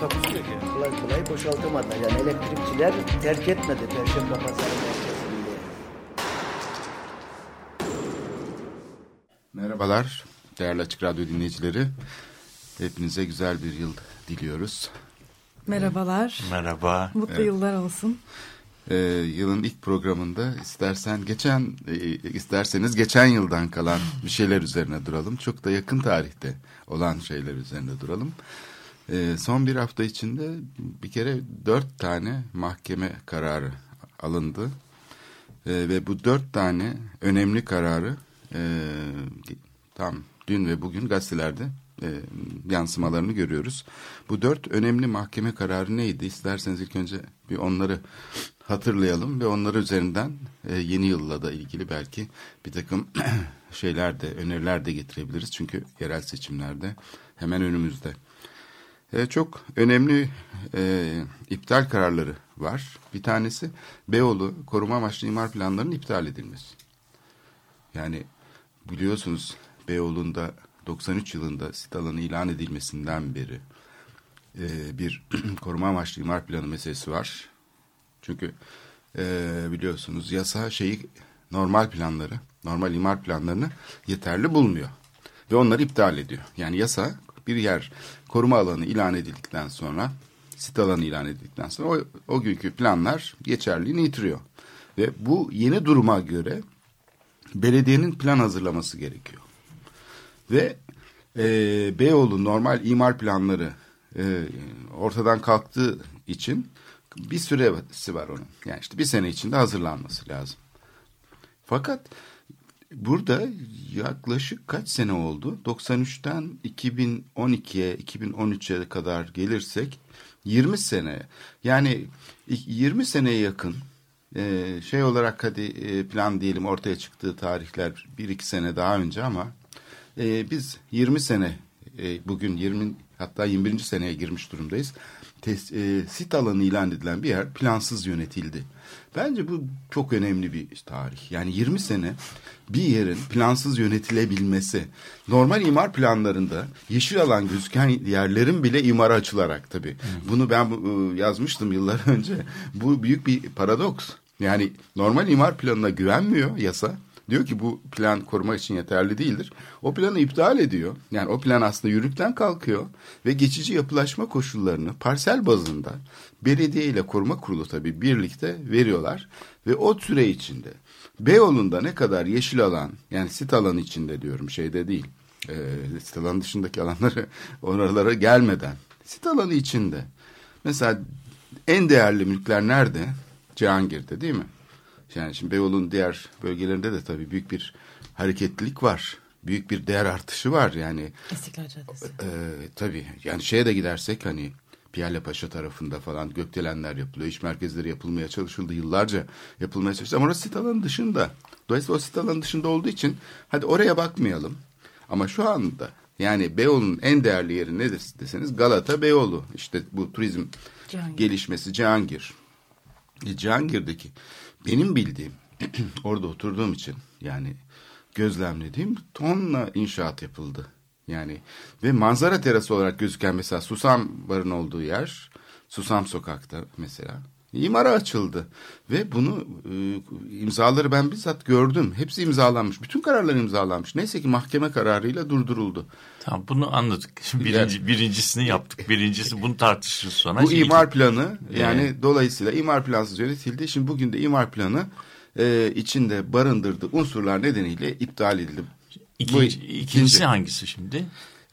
Takusuyor ki. kolay kolay boşaltamadılar. Yani elektrikçiler terk etmedi Perşembe Pazarı. Merhabalar değerli Açık Radyo dinleyicileri. Hepinize güzel bir yıl diliyoruz. Merhabalar. Merhaba. Mutlu yıllar olsun. Ee, yılın ilk programında istersen geçen e, isterseniz geçen yıldan kalan bir şeyler üzerine duralım. Çok da yakın tarihte olan şeyler üzerine duralım. Ee, son bir hafta içinde bir kere dört tane mahkeme kararı alındı. Ee, ve bu dört tane önemli kararı e, tam dün ve bugün gazetelerde e, yansımalarını görüyoruz. Bu dört önemli mahkeme kararı neydi? İsterseniz ilk önce bir onları hatırlayalım ve onları üzerinden e, yeni yılla da ilgili belki bir takım şeyler de öneriler de getirebiliriz. Çünkü yerel seçimlerde hemen önümüzde. E, çok önemli e, iptal kararları var. Bir tanesi Beyoğlu koruma amaçlı imar planlarının iptal edilmesi. Yani biliyorsunuz Beyoğlu'nda 93 yılında sit alanı ilan edilmesinden beri e, bir koruma amaçlı imar planı meselesi var. Çünkü e, biliyorsunuz yasa şeyi normal planları, normal imar planlarını yeterli bulmuyor. Ve onları iptal ediyor. Yani yasa bir yer koruma alanı ilan edildikten sonra, sit alanı ilan edildikten sonra o, o günkü planlar geçerliliğini yitiriyor. Ve bu yeni duruma göre belediyenin plan hazırlaması gerekiyor. Ve e, Beyoğlu normal imar planları e, ortadan kalktığı için bir süresi var onun. Yani işte bir sene içinde hazırlanması lazım. Fakat burada yaklaşık kaç sene oldu? 93'ten 2012'ye, 2013'e kadar gelirsek 20 sene. Yani 20 seneye yakın e, şey olarak hadi e, plan diyelim ortaya çıktığı tarihler 1-2 sene daha önce ama e, biz 20 sene bugün 20 hatta 21. seneye girmiş durumdayız. Sit alanı ilan edilen bir yer plansız yönetildi. Bence bu çok önemli bir tarih. Yani 20 sene bir yerin plansız yönetilebilmesi. Normal imar planlarında yeşil alan gözüken yerlerin bile imara açılarak tabii. Bunu ben e, yazmıştım yıllar önce. Bu büyük bir paradoks. Yani normal imar planına güvenmiyor yasa. Diyor ki bu plan koruma için yeterli değildir. O planı iptal ediyor. Yani o plan aslında yürürlükten kalkıyor ve geçici yapılaşma koşullarını parsel bazında belediye ile koruma kurulu tabii birlikte veriyorlar. Ve o süre içinde Beyoğlu'nda ne kadar yeşil alan yani sit alanı içinde diyorum şeyde değil. E, sit alanı dışındaki alanları oralara gelmeden sit alanı içinde. Mesela en değerli mülkler nerede? Cihangir'de değil mi? Yani şimdi Beyoğlu'nun diğer bölgelerinde de tabii büyük bir hareketlilik var. Büyük bir değer artışı var yani. İstiklal Caddesi. E, tabii yani şeye de gidersek hani Piyale Paşa tarafında falan gökdelenler yapılıyor. İş merkezleri yapılmaya çalışıldı. Yıllarca yapılmaya çalışıldı. Ama orası sit alanı dışında. Dolayısıyla o sit alanı dışında olduğu için hadi oraya bakmayalım. Ama şu anda yani Beyoğlu'nun en değerli yeri nedir deseniz Galata Beyoğlu. İşte bu turizm Cihangir. gelişmesi Cihangir. E, Cihangir'deki benim bildiğim orada oturduğum için yani gözlemlediğim tonla inşaat yapıldı. Yani ve manzara terası olarak gözüken mesela Susam Bar'ın olduğu yer Susam Sokak'ta mesela imara açıldı ve bunu e, imzaları ben bizzat gördüm. Hepsi imzalanmış. Bütün kararlar imzalanmış. Neyse ki mahkeme kararıyla durduruldu. Tamam bunu anladık. Şimdi birinci, birincisini yaptık. Birincisi bunu tartışırız sonra. Bu Şimdi imar planı yani Ee? dolayısıyla imar plansız yönetildi. Şimdi bugün de imar planı e, içinde barındırdığı unsurlar nedeniyle iptal edildi. İkinci, Bu ikincisi ikinci. hangisi şimdi?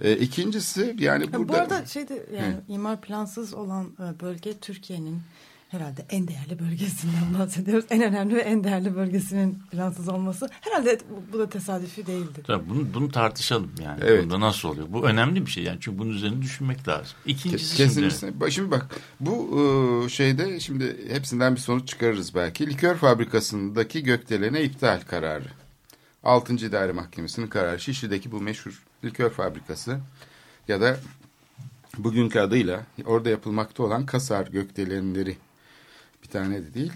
E, ikincisi yani Ya burada... Bu arada şeyde yani imar plansız olan e, bölge Türkiye'nin herhalde en değerli bölgesinden bahsediyoruz. En önemli ve en değerli bölgesinin plansız olması. Herhalde bu, da tesadüfi değildir. Tabii bunu, bunu tartışalım yani. Evet. Bunda nasıl oluyor? Bu önemli bir şey yani çünkü bunun üzerine düşünmek lazım. İkincisi Kesinlikle. şimdi Şimdi bak bu e, şeyde şimdi hepsinden bir sonuç çıkarırız belki. Likör fabrikasındaki gökdelene iptal kararı. 6. İdare Mahkemesi'nin kararı. Şişli'deki bu meşhur likör fabrikası ya da bugünkü adıyla orada yapılmakta olan Kasar gökdelenleri bir tane de değil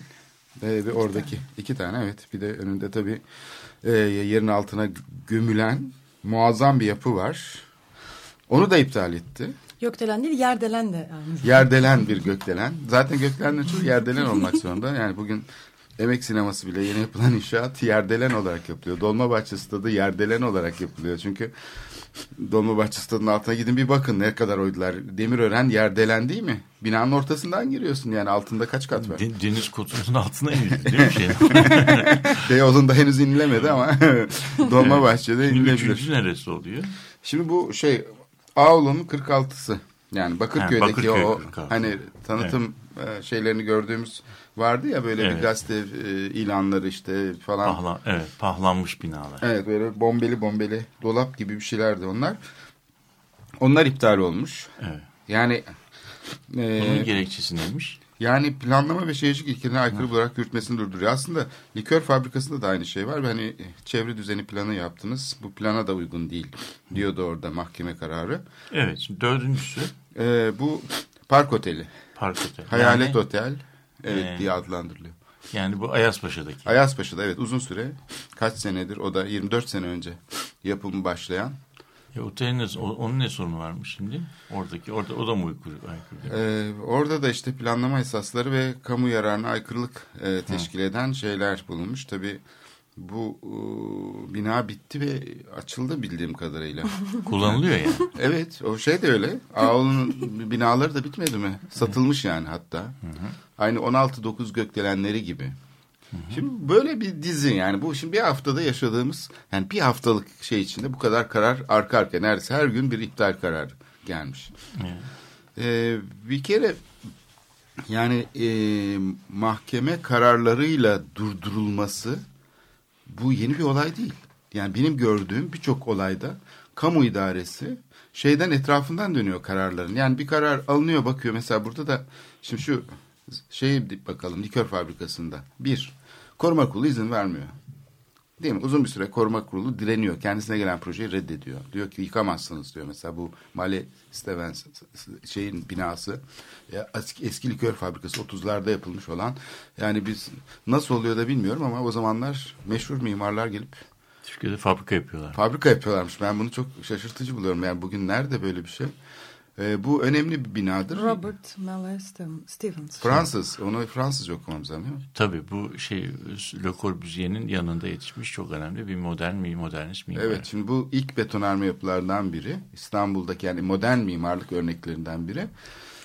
e, ve oradaki iki tane evet bir de önünde tabii e, yerin altına gömülen muazzam bir yapı var. Onu da iptal etti. Gökdelen değil yerdelen de. Yerdelen bir gökdelen. Zaten gökdelenlerin çoğu yerdelen olmak zorunda. Yani bugün emek sineması bile yeni yapılan inşaat yerdelen olarak yapılıyor. Dolmabahçe stadı yerdelen olarak yapılıyor. Çünkü Dolmabahçe stadının altına gidin bir bakın ne kadar oydular. Demirören yerdelen değil mi? Binanın ortasından giriyorsun yani altında kaç kat var? de- deniz kutusunun altına indi değil mi şey? Beyoğlu'nda henüz inilemedi ama Dolmabahçe'de Şimdi inilebilir. üçüncü neresi oluyor? Şimdi bu şey Ağol'un 46'sı. Yani Bakırköy'deki Ha, Bakırköy o 46. hani tanıtım e, şeylerini gördüğümüz vardı ya böyle bir Evet. gazete e, ilanları işte falan. Pahlan, evet pahlanmış binalar. Evet böyle bombeli bombeli dolap gibi bir şeylerdi onlar. Onlar iptal olmuş. Evet. Yani Bunun e, gerekçesi neymiş? yani planlama ve şehircilik ilkelerine aykırı bularak yürütmesini durduruyor. Aslında likör fabrikasında da aynı şey var. Hani çevre düzeni planı yaptınız. Bu plana da uygun değil diyordu orada mahkeme kararı. Evet şimdi dördüncüsü Ee, bu park oteli. Park Otel. Hayalet yani, otel. Evet Ee, diye adlandırılıyor. yani bu Ayazpaşa'daki. Ayazpaşa'da evet uzun süre kaç senedir o da 24 sene önce yapımı başlayan. Ya, otelin ne, onun ne sorunu varmış şimdi? Oradaki orada o da mı aykırı? Ee, orada da işte planlama esasları ve kamu yararına aykırılık e, teşkil eden şeyler bulunmuş. Tabii bu e, bina bitti ve açıldı bildiğim kadarıyla. Kullanılıyor yani. evet o şey de öyle. Ağol'un binaları da bitmedi mi? Satılmış yani hatta. Aynı 16-9 gökdelenleri gibi. Şimdi böyle bir dizi yani bu şimdi bir haftada yaşadığımız yani bir haftalık şey içinde bu kadar karar arka arkaya neredeyse her gün bir iptal kararı gelmiş. Evet. Ee, bir kere yani e, mahkeme kararlarıyla durdurulması bu yeni bir olay değil. Yani benim gördüğüm birçok olayda kamu idaresi şeyden etrafından dönüyor kararların. Yani bir karar alınıyor bakıyor mesela burada da şimdi şu şeyi bakalım likör fabrikasında. Bir, koruma kurulu izin vermiyor. Değil mi? Uzun bir süre koruma kurulu direniyor. Kendisine gelen projeyi reddediyor. Diyor ki yıkamazsınız diyor. Mesela bu Male Stevens şeyin binası eski, eski likör fabrikası 30'larda yapılmış olan. Yani biz nasıl oluyor da bilmiyorum ama o zamanlar meşhur mimarlar gelip Türkiye'de fabrika yapıyorlar. fabrika yapıyorlarmış. Ben bunu çok şaşırtıcı buluyorum. Yani bugün nerede böyle bir şey? Ee, bu önemli bir binadır. Robert Mallet Stevens. Fransız. Onu Fransızca okumamız lazım değil mi? Tabii bu şey Le Corbusier'in yanında yetişmiş çok önemli bir modern mi modernist mimar. Evet şimdi bu ilk betonarme yapılardan biri. İstanbul'daki yani modern mimarlık örneklerinden biri.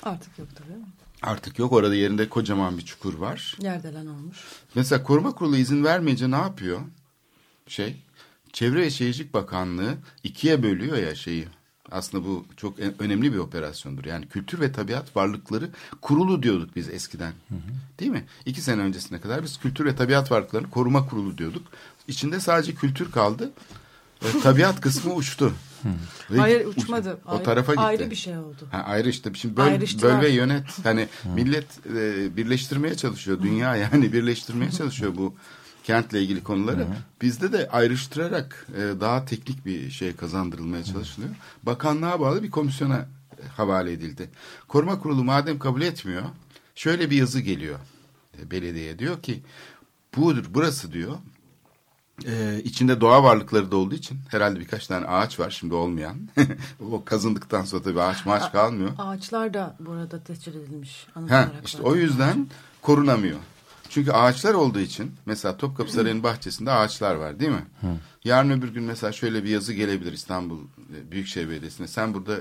Artık yok tabii. Artık yok orada yerinde kocaman bir çukur var. Yerdelen olmuş. Mesela koruma kurulu izin vermeyince ne yapıyor? Şey Çevre ve Şehircilik Bakanlığı ikiye bölüyor ya şeyi. Aslında bu çok önemli bir operasyondur. Yani kültür ve tabiat varlıkları kurulu diyorduk biz eskiden. Değil mi? İki sene öncesine kadar biz kültür ve tabiat varlıklarını koruma kurulu diyorduk. İçinde sadece kültür kaldı. E, tabiat kısmı uçtu. Ve Hayır uçtu. uçmadı. O Ayrı- tarafa gitti. Ayrı bir şey oldu. Ha, ayrı işte. Şimdi böl, böl ve yönet. Hani millet e, birleştirmeye çalışıyor. Dünya yani birleştirmeye çalışıyor bu kentle ilgili konuları. Bizde de ayrıştırarak e, daha teknik bir şey kazandırılmaya çalışılıyor. Bakanlığa bağlı bir komisyona e, havale edildi. Koruma kurulu madem kabul etmiyor, şöyle bir yazı geliyor e, belediyeye diyor ki budur burası diyor. Ee, içinde doğa varlıkları da olduğu için herhalde birkaç tane ağaç var şimdi olmayan. o kazındıktan sonra tabii ağaç maaç kalmıyor. Ağaçlar da burada tescil edilmiş. Ha, işte o yüzden korunamıyor. Çünkü ağaçlar olduğu için mesela Topkapı Sarayı'nın bahçesinde ağaçlar var değil mi? Yarın öbür gün mesela şöyle bir yazı gelebilir İstanbul e, Büyükşehir Belediyesi'ne. Sen burada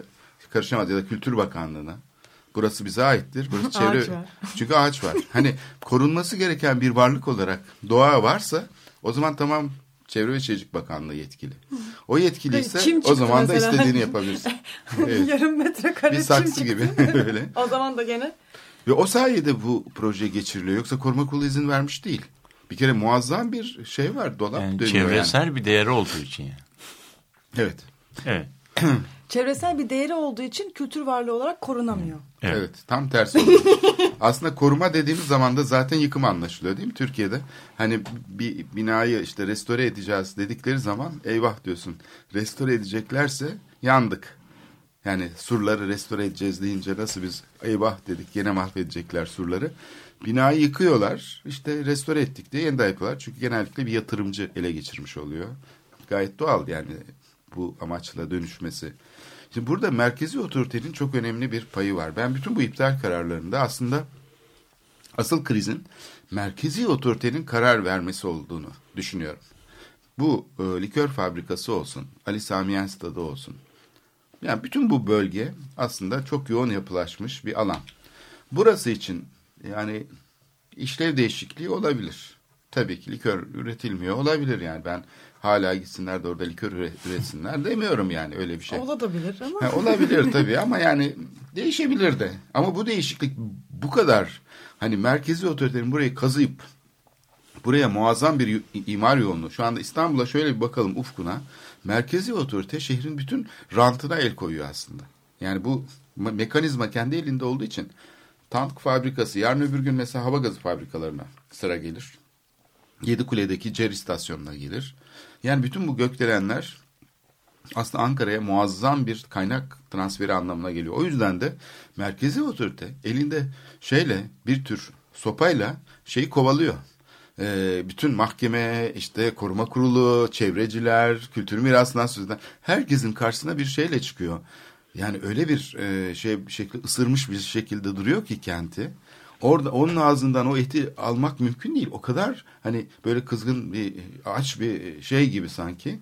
karışamaz ya da Kültür Bakanlığı'na. Burası bize aittir. Burası çevre. Ağaç var. Çünkü ağaç var. Hani korunması gereken bir varlık olarak doğa varsa o zaman tamam Çevre ve Şehircilik Bakanlığı yetkili. O yetkiliyse Çim o zaman da mesela. istediğini yapabilirsin. Evet. Yarım metre kare Bir saksı gibi öyle. O zaman da gene Ve o sayede bu proje geçiriliyor. Yoksa koruma kurulu izin vermiş değil. Bir kere muazzam bir şey var. Dolap Yani dönüyor çevresel bir değeri olduğu için yani. yani. Evet. Evet. Çevresel bir değeri olduğu için kültür varlığı olarak korunamıyor. Evet. Evet. tam tersi oluyor. Aslında koruma dediğimiz zaman da zaten yıkım anlaşılıyor değil mi Türkiye'de? Hani bir binayı işte restore edeceğiz dedikleri zaman eyvah diyorsun. Restore edeceklerse yandık. Yani surları restore edeceğiz deyince nasıl biz eyvah dedik yine mahvedecekler surları. Binayı yıkıyorlar işte restore ettik diye yeniden yapıyorlar. Çünkü genellikle bir yatırımcı ele geçirmiş oluyor. Gayet doğal yani bu amaçla dönüşmesi. Şimdi burada merkezi otoritenin çok önemli bir payı var. Ben bütün bu iptal kararlarında aslında asıl krizin merkezi otoritenin karar vermesi olduğunu düşünüyorum. Bu e, likör fabrikası olsun, Ali Sami Yen stadı olsun. Yani bütün bu bölge aslında çok yoğun yapılaşmış bir alan. Burası için yani işlev değişikliği olabilir. Tabii ki likör üretilmiyor olabilir yani ben hala gitsinler de orada likör üre- üretsinler demiyorum yani öyle bir şey. Olabilir ama. Ha, olabilir tabii ama yani değişebilir de. Ama bu değişiklik bu kadar hani merkezi otoritenin burayı kazıyıp buraya muazzam bir imar yoğunluğu. Şu anda İstanbul'a şöyle bir bakalım ufkuna. Merkezi otorite şehrin bütün rantına el koyuyor aslında. Yani bu me- mekanizma kendi elinde olduğu için tank fabrikası yarın öbür gün mesela hava gazı fabrikalarına sıra gelir. Yedikule'deki CER istasyonuna gelir. Yani bütün bu gökdelenler aslında Ankara'ya muazzam bir kaynak transferi anlamına geliyor. O yüzden de merkezi otorite elinde şeyle bir tür sopayla şeyi kovalıyor. Ee, bütün mahkeme, işte koruma kurulu, çevreciler, kültür mirasından söz eden herkesin karşısına bir şeyle çıkıyor. Yani öyle bir e, şey bir şekilde ısırmış bir şekilde duruyor ki kenti. Orada onun ağzından o eti almak mümkün değil. O kadar hani böyle kızgın bir aç bir şey gibi sanki.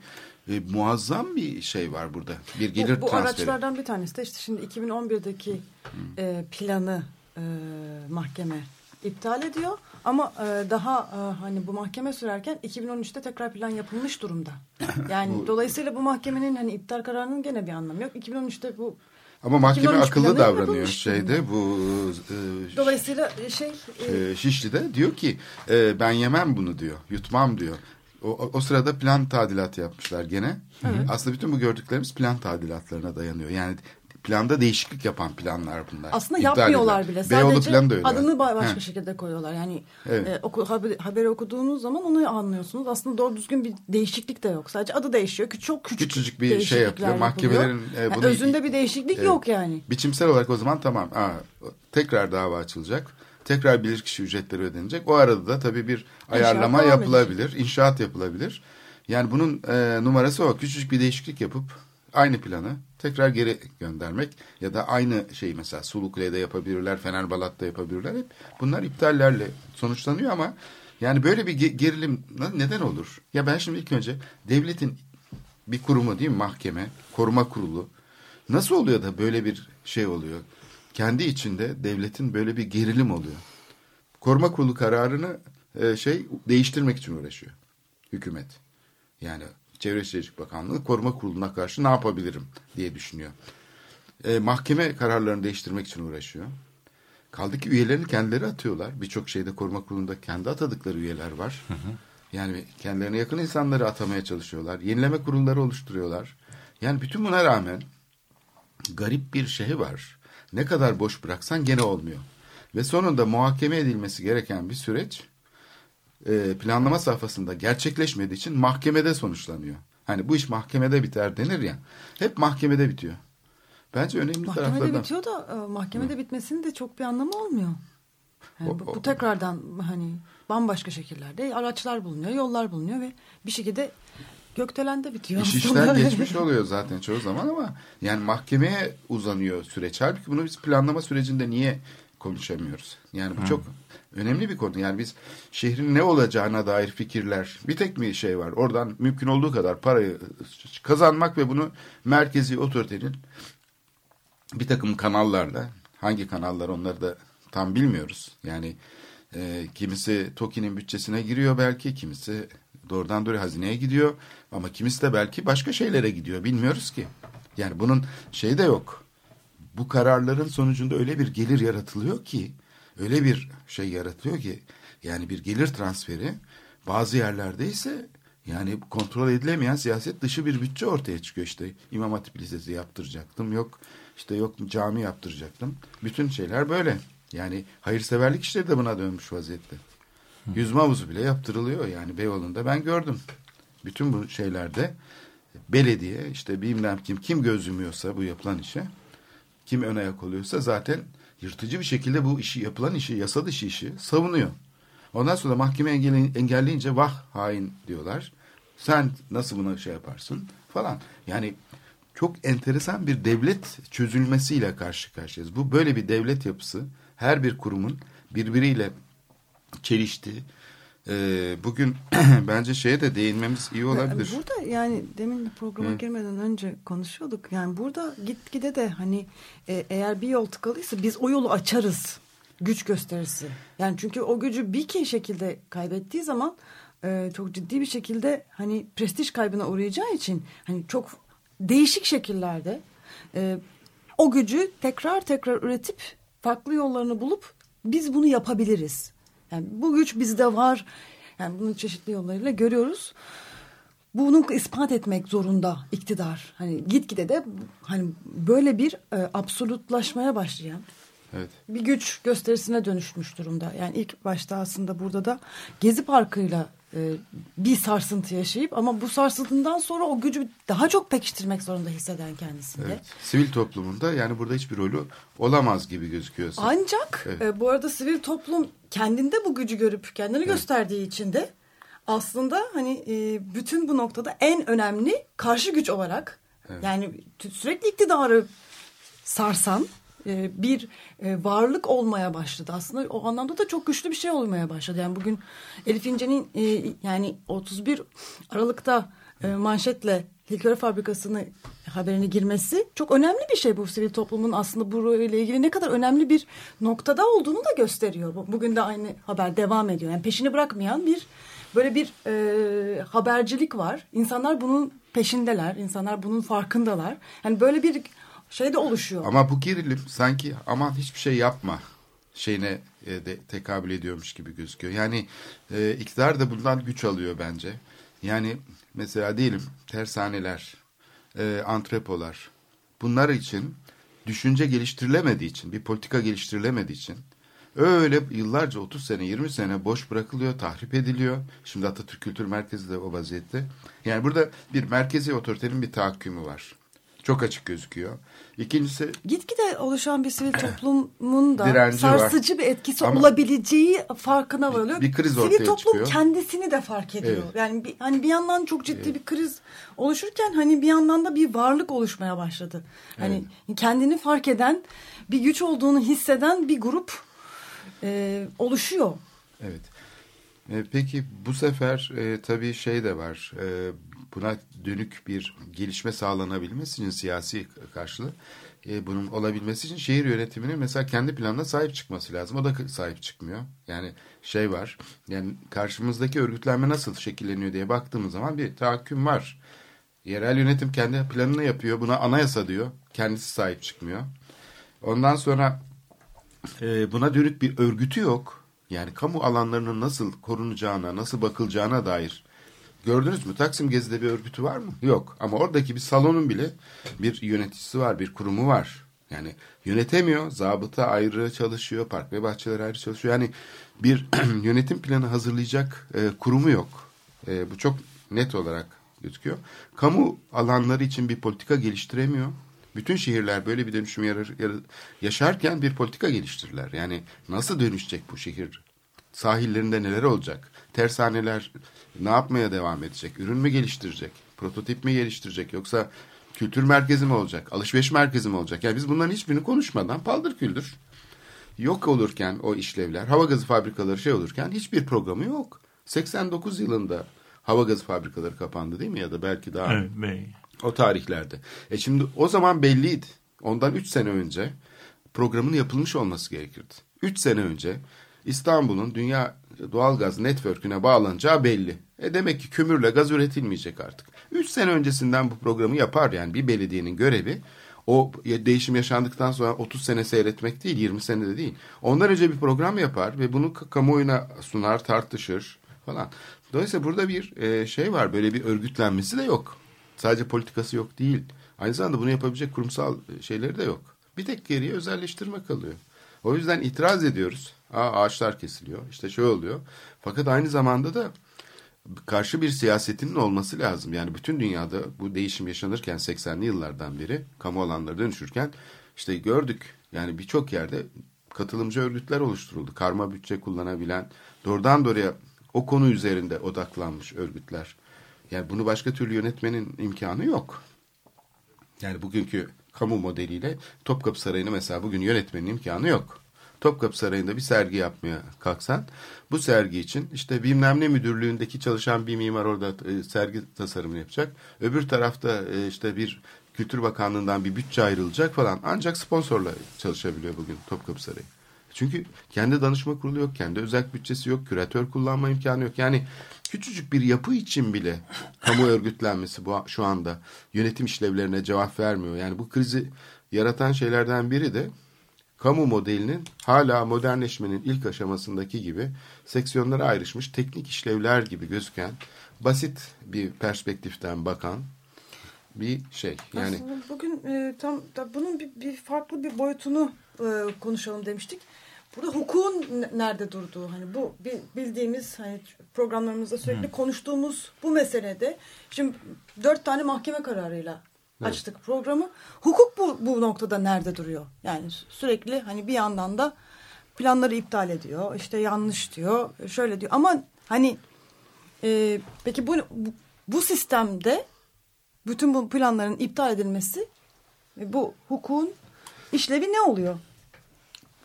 E, muazzam bir şey var burada. Bir gelir bu, bu transferi. araçlardan bir tanesi de işte şimdi 2011'deki e, planı e, mahkeme iptal ediyor. Ama e, daha e, hani bu mahkeme sürerken 2013'te tekrar plan yapılmış durumda. Yani dolayısıyla bu mahkemenin hani iptal kararının gene bir anlamı yok. 2013'te bu Ama mahkeme 2013 akıllı davranıyor şeyde bu e, dolayısıyla şey e, e, Şişli'de diyor ki e, ben yemem bunu diyor. Yutmam diyor. O, o, sırada plan tadilatı yapmışlar gene. Aslında bütün bu gördüklerimiz plan tadilatlarına dayanıyor. Yani planda değişiklik yapan planlar bunlar. aslında İptal yapmıyorlar edilen. bile. Beyoğlu Sadece da öyle. adını ba- başka He. şekilde koyuyorlar. Yani Evet. e, oku, haber, haberi okuduğunuz zaman onu anlıyorsunuz. Aslında doğru düzgün bir değişiklik de yok. Sadece adı değişiyor. Küçük, çok küçük Küçücük bir şey yapıyor. Mahkemelerin, e, Yani bunu- özünde bir değişiklik Evet. yok yani. Biçimsel olarak o zaman tamam. Aa, tekrar dava açılacak. Tekrar bilirkişi ücretleri ödenecek. O arada da tabii bir ayarlama devam yapılabilir. inşaat yapılabilir. Yani bunun e, numarası o. Küçücük bir değişiklik yapıp aynı planı tekrar geri göndermek ya da aynı şeyi mesela Sulukule'de yapabilirler, Fenerbalat'ta yapabilirler. Hep bunlar iptallerle sonuçlanıyor ama yani böyle bir ge- gerilim neden olur? Ya ben şimdi ilk önce devletin bir kurumu değil mi mahkeme, koruma kurulu nasıl oluyor da böyle bir şey oluyor? Kendi içinde devletin böyle bir gerilim oluyor. Koruma kurulu kararını e, şey değiştirmek için uğraşıyor hükümet. Yani Çevre Şehircilik Bakanlığı koruma kuruluna karşı ne yapabilirim diye düşünüyor. E, mahkeme kararlarını değiştirmek için uğraşıyor. Kaldı ki üyelerini kendileri atıyorlar. Birçok şeyde koruma kurulunda kendi atadıkları üyeler var. Yani kendilerine yakın insanları atamaya çalışıyorlar. Yenileme kurulları oluşturuyorlar. Yani bütün buna rağmen garip bir şey var. Ne kadar boş bıraksan gene olmuyor. Ve sonunda muhakeme edilmesi gereken bir süreç e, planlama safhasında gerçekleşmediği için mahkemede sonuçlanıyor. Hani bu iş mahkemede biter denir ya. Hep mahkemede bitiyor. Bence önemli Mahkemede taraflardan. bitiyor da e, mahkemede bitmesinin de çok bir anlamı olmuyor. Yani O- bu, bu tekrardan hani bambaşka şekillerde araçlar bulunuyor, yollar bulunuyor ve bir şekilde gökdelende bitiyor. İş işten geçmiş oluyor zaten çoğu zaman ama yani mahkemeye uzanıyor süreç. Halbuki bunu biz planlama sürecinde niye konuşamıyoruz? Yani bu çok önemli bir konu. Yani biz şehrin ne olacağına dair fikirler bir tek mi şey var? Oradan mümkün olduğu kadar parayı kazanmak ve bunu merkezi otoritenin bir takım kanallarla hangi kanallar onları da tam bilmiyoruz. Yani e, kimisi TOKİ'nin bütçesine giriyor belki, kimisi doğrudan doğruya hazineye gidiyor ama kimisi de belki başka şeylere gidiyor. Bilmiyoruz ki. Yani bunun şeyi de yok. Bu kararların sonucunda öyle bir gelir yaratılıyor ki öyle bir şey yaratıyor ki yani bir gelir transferi bazı yerlerde ise yani kontrol edilemeyen siyaset dışı bir bütçe ortaya çıkıyor işte. İmam Hatip Lisesi yaptıracaktım. Yok işte yok cami yaptıracaktım. Bütün şeyler böyle. Yani hayırseverlik işleri de buna dönmüş vaziyette. Yüzme havuzu bile yaptırılıyor yani Beyoğlu'nda ben gördüm. Bütün bu şeylerde belediye işte bilmem kim kim göz yumuyorsa bu yapılan işe kim ön ayak oluyorsa zaten yırtıcı bir şekilde bu işi yapılan işi yasa dışı işi savunuyor. Ondan sonra mahkeme engelle- engelleyince vah hain diyorlar. Sen nasıl buna şey yaparsın falan. Yani çok enteresan bir devlet çözülmesiyle karşı karşıyayız. Bu böyle bir devlet yapısı her bir kurumun birbiriyle çeliştiği. Ee, bugün bence şeye de değinmemiz iyi olabilir. Burada yani demin programa Hı. girmeden önce konuşuyorduk. Yani burada gitgide de hani e, eğer bir yol tıkalıysa biz o yolu açarız. Güç gösterisi. Yani çünkü o gücü bir kez şekilde kaybettiği zaman e, çok ciddi bir şekilde hani prestij kaybına uğrayacağı için hani çok değişik şekillerde e, o gücü tekrar tekrar üretip farklı yollarını bulup biz bunu yapabiliriz. Yani bu güç bizde var. Yani bunu çeşitli yollarıyla görüyoruz. Bunu ispat etmek zorunda iktidar. Hani gitgide de hani böyle bir e, absolutlaşmaya başlayan Evet. bir güç gösterisine dönüşmüş durumda. Yani ilk başta aslında burada da Gezi Parkı'yla bir sarsıntı yaşayıp ama bu sarsıntından sonra o gücü daha çok pekiştirmek zorunda hisseden kendisinde. Evet. Sivil toplumunda yani burada hiçbir rolü olamaz gibi gözüküyor. Ancak Evet. e, bu arada sivil toplum kendinde bu gücü görüp kendini gösterdiği için de aslında hani e, bütün bu noktada en önemli karşı güç olarak yani t- sürekli iktidarı sarsan e, bir e, varlık olmaya başladı. Aslında o anlamda da çok güçlü bir şey olmaya başladı. Yani bugün Elif İnce'nin e, yani 31 Aralık'ta e, manşetle likör fabrikasını haberini girmesi çok önemli bir şey bu sivil toplumun aslında burayla ilgili ne kadar önemli bir noktada olduğunu da gösteriyor. Bu- Bugün de aynı haber devam ediyor. Yani peşini bırakmayan bir böyle bir e, habercilik var. İnsanlar bunun peşindeler. İnsanlar bunun farkındalar. Yani böyle bir şey de oluşuyor. Ama bu gerilim sanki aman hiçbir şey yapma şeyine e, de tekabül ediyormuş gibi gözüküyor. Yani e, iktidar da bundan güç alıyor bence. Yani mesela diyelim tersaneler, e, antrepolar bunlar için düşünce geliştirilemediği için, bir politika geliştirilemediği için öyle yıllarca 30 sene 20 sene boş bırakılıyor, tahrip ediliyor. Şimdi Atatürk Kültür Merkezi de o vaziyette. Yani burada bir merkezi otoritenin bir tahakkümü var. Çok açık gözüküyor. İkincisi Gitgide oluşan bir sivil toplumun da Direnci var. sarsıcı bir etkisi Ama- olabileceği farkına varılıyor. bir kriz sivil ortaya toplum çıkıyor. kendisini de fark ediyor. Evet. Yani bir, hani bir yandan çok ciddi bir kriz oluşurken hani bir yandan da bir varlık oluşmaya başladı. Hani kendini fark eden, bir güç olduğunu hisseden bir grup e, oluşuyor. Evet. E, peki bu sefer e, tabii şey de var. E, buna dönük bir gelişme sağlanabilmesi için siyasi karşılığı e, bunun olabilmesi için şehir yönetiminin mesela kendi planına sahip çıkması lazım. O da sahip çıkmıyor. Yani şey var. Yani karşımızdaki örgütlenme nasıl şekilleniyor diye baktığımız zaman bir tahakküm var. Yerel yönetim kendi planını yapıyor. Buna anayasa diyor. Kendisi sahip çıkmıyor. Ondan sonra e, buna dönük bir örgütü yok. Yani kamu alanlarının nasıl korunacağına, nasıl bakılacağına dair. Gördünüz mü? Taksim Gezi'de bir örgütü var mı? Yok. Ama oradaki bir salonun bile bir yöneticisi var, bir kurumu var. Yani yönetemiyor. Zabıta ayrı çalışıyor, park ve bahçeler ayrı çalışıyor. Yani bir yönetim planı hazırlayacak e, kurumu yok. E, bu çok net olarak gözüküyor. Kamu alanları için bir politika geliştiremiyor. Bütün şehirler böyle bir dönüşüm yarar- yarar- yaşarken bir politika geliştirirler. Yani nasıl dönüşecek bu şehir? Sahillerinde neler olacak? Tersaneler ne yapmaya devam edecek? Ürün mü geliştirecek? Prototip mi geliştirecek? Yoksa kültür merkezi mi olacak? Alışveriş merkezi mi olacak? Yani biz bunların hiçbirini konuşmadan paldır küldür yok olurken o işlevler, hava gazı fabrikaları şey olurken hiçbir programı yok. 89 yılında hava gazı fabrikaları kapandı değil mi ya da belki daha Evet, o tarihlerde. E şimdi o zaman belliydi. Ondan 3 sene önce programın yapılmış olması gerekirdi. 3 sene önce İstanbul'un dünya doğalgaz network'üne bağlanacağı belli. E demek ki kömürle gaz üretilmeyecek artık. 3 sene öncesinden bu programı yapar yani bir belediyenin görevi o değişim yaşandıktan sonra 30 sene seyretmek değil, 20 sene de değil. Ondan önce bir program yapar ve bunu kamuoyuna sunar, tartışır falan. Dolayısıyla burada bir e, şey var, böyle bir örgütlenmesi de yok. Sadece politikası yok değil. Aynı zamanda bunu yapabilecek kurumsal şeyleri de yok. Bir tek geriye özelleştirme kalıyor. O yüzden itiraz ediyoruz. Aa, ağaçlar kesiliyor, işte şey oluyor. Fakat aynı zamanda da karşı bir siyasetinin olması lazım. Yani bütün dünyada bu değişim yaşanırken 80'li yıllardan beri kamu alanları dönüşürken işte gördük. Yani birçok yerde katılımcı örgütler oluşturuldu. Karma bütçe kullanabilen, doğrudan doğruya o konu üzerinde odaklanmış örgütler. Yani bunu başka türlü yönetmenin imkanı yok. Yani bugünkü kamu modeliyle Topkapı Sarayı'nı mesela bugün yönetmenin imkanı yok. Topkapı Sarayı'nda bir sergi yapmaya kalksan bu sergi için işte bilmem ne müdürlüğündeki çalışan bir mimar orada e, sergi tasarımını yapacak. Öbür tarafta e, işte bir Kültür Bakanlığı'ndan bir bütçe ayrılacak falan. Ancak sponsorla çalışabiliyor bugün Topkapı Sarayı. Çünkü kendi danışma kurulu yok, kendi özel bütçesi yok, küratör kullanma imkanı yok. Yani küçücük bir yapı için bile kamu örgütlenmesi bu şu anda yönetim işlevlerine cevap vermiyor. Yani bu krizi yaratan şeylerden biri de kamu modelinin hala modernleşmenin ilk aşamasındaki gibi seksiyonlara ayrışmış teknik işlevler gibi gözüken basit bir perspektiften bakan bir şey. Yani Aslında bugün e, tam da bunun bir, bir farklı bir boyutunu e, konuşalım demiştik. Burada hukukun nerede durduğu hani bu bildiğimiz hani programlarımızda sürekli Hı. konuştuğumuz bu meselede şimdi dört tane mahkeme kararıyla evet. açtık programı. Hukuk bu, bu noktada nerede duruyor? Yani sürekli hani bir yandan da planları iptal ediyor. işte yanlış diyor. Şöyle diyor. Ama hani e, peki bu, bu, bu sistemde bütün bu planların iptal edilmesi bu hukukun işlevi ne oluyor?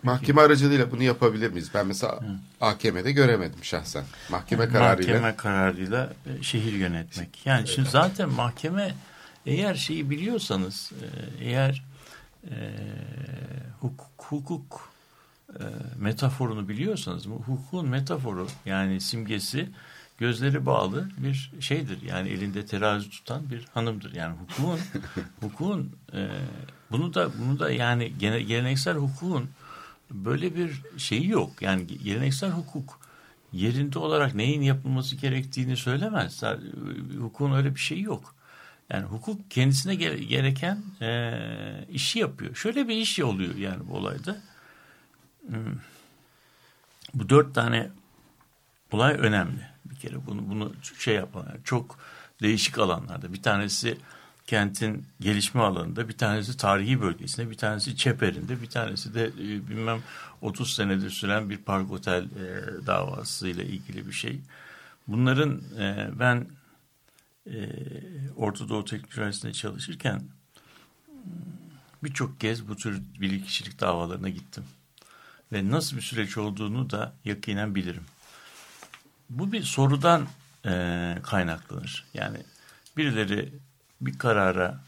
Mahkeme aracılığıyla bunu yapabilir miyiz? Ben mesela Hı. AKM'de göremedim şahsen. Mahkeme kararıyla. Mahkeme kararıyla e, şehir yönetmek. Yani evet. şimdi zaten mahkeme eğer şeyi biliyorsanız e, eğer e, hukuk, hukuk e, metaforunu biliyorsanız hukukun metaforu yani simgesi gözleri bağlı bir şeydir. Yani elinde terazi tutan bir hanımdır. Yani hukukun hukukun e, bunu da bunu da yani geleneksel hukukun böyle bir şeyi yok. Yani geleneksel hukuk yerinde olarak neyin yapılması gerektiğini söylemez. Hukukun öyle bir şeyi yok. Yani hukuk kendisine gereken e, işi yapıyor. Şöyle bir iş oluyor yani bu olayda. Hmm. Bu dört tane olay önemli bir kere. Bunu bunu şey yapan çok değişik alanlarda. Bir tanesi kentin gelişme alanında, bir tanesi tarihi bölgesinde, bir tanesi Çeper'inde, bir tanesi de e, bilmem 30 senedir süren bir park otel e, davasıyla ilgili bir şey. Bunların e, ben e, Orta Doğu Teknik Üniversitesi'nde çalışırken birçok kez bu tür bilgi davalarına gittim. Ve nasıl bir süreç olduğunu da yakinen bilirim. Bu bir sorudan e, kaynaklanır. Yani birileri bir karara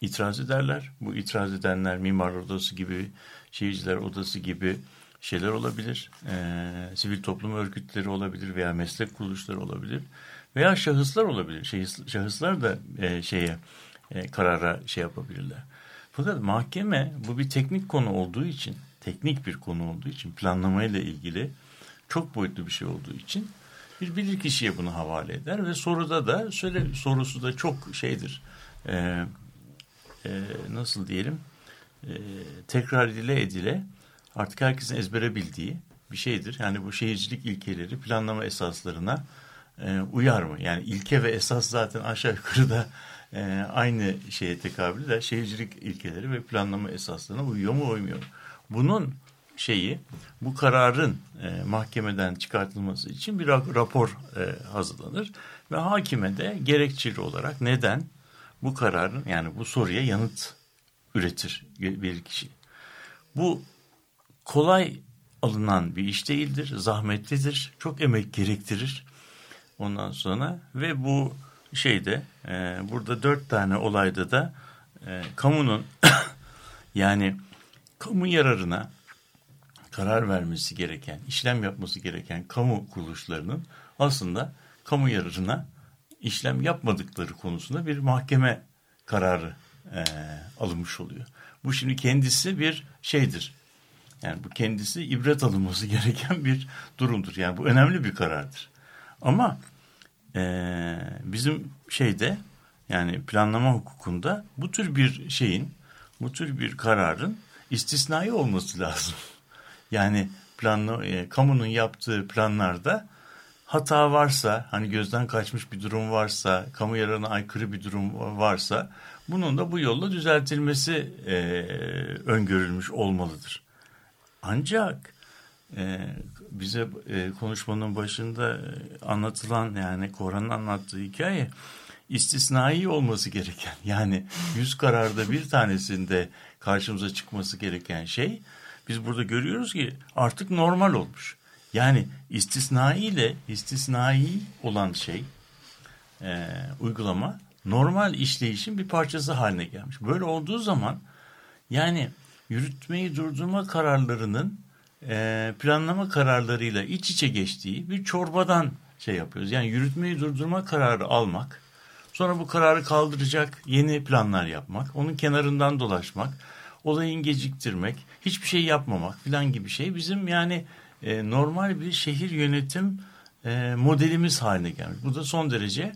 itiraz ederler. Bu itiraz edenler mimar odası gibi, şehirciler odası gibi şeyler olabilir. E, sivil toplum örgütleri olabilir veya meslek kuruluşları olabilir. Veya şahıslar olabilir. Şahıs, şahıslar da e, şeye e, karara şey yapabilirler. Fakat mahkeme bu bir teknik konu olduğu için, teknik bir konu olduğu için, planlamayla ilgili çok boyutlu bir şey olduğu için bir bilir kişiye bunu havale eder ve soruda da söyle sorusu da çok şeydir. E, e, nasıl diyelim? E, tekrar edile edile artık herkesin ezbere bildiği bir şeydir. Yani bu şehircilik ilkeleri planlama esaslarına e, uyar mı? Yani ilke ve esas zaten aşağı yukarı da e, aynı şeye tekabül eder. Şehircilik ilkeleri ve planlama esaslarına uyuyor mu uymuyor mu? Bunun şeyi bu kararın e, mahkemeden çıkartılması için bir rapor e, hazırlanır ve hakime de gerekçeli olarak neden bu kararın yani bu soruya yanıt üretir bir kişi. Bu kolay alınan bir iş değildir, zahmetlidir, çok emek gerektirir. Ondan sonra ve bu şeyde e, burada dört tane olayda da e, kamunun yani kamu yararına karar vermesi gereken, işlem yapması gereken kamu kuruluşlarının aslında kamu yararına işlem yapmadıkları konusunda bir mahkeme kararı e, alınmış oluyor. Bu şimdi kendisi bir şeydir. Yani bu kendisi ibret alınması gereken bir durumdur. Yani bu önemli bir karardır. Ama e, bizim şeyde yani planlama hukukunda bu tür bir şeyin, bu tür bir kararın istisnai olması lazım. Yani planla, e, kamunun yaptığı planlarda hata varsa, hani gözden kaçmış bir durum varsa, kamu yararına aykırı bir durum varsa, bunun da bu yolla düzeltilmesi e, öngörülmüş olmalıdır. Ancak e, bize e, konuşmanın başında e, anlatılan yani Koran'ın anlattığı hikaye istisnai olması gereken yani yüz kararda bir tanesinde karşımıza çıkması gereken şey biz burada görüyoruz ki artık normal olmuş. Yani istisnai ile istisnai olan şey e, uygulama normal işleyişin bir parçası haline gelmiş. Böyle olduğu zaman yani yürütmeyi durdurma kararlarının e, planlama kararlarıyla iç içe geçtiği bir çorbadan şey yapıyoruz. Yani yürütmeyi durdurma kararı almak, sonra bu kararı kaldıracak yeni planlar yapmak, onun kenarından dolaşmak, olayın geciktirmek, hiçbir şey yapmamak filan gibi şey bizim yani e, normal bir şehir yönetim e, modelimiz haline gelmiş. Bu da son derece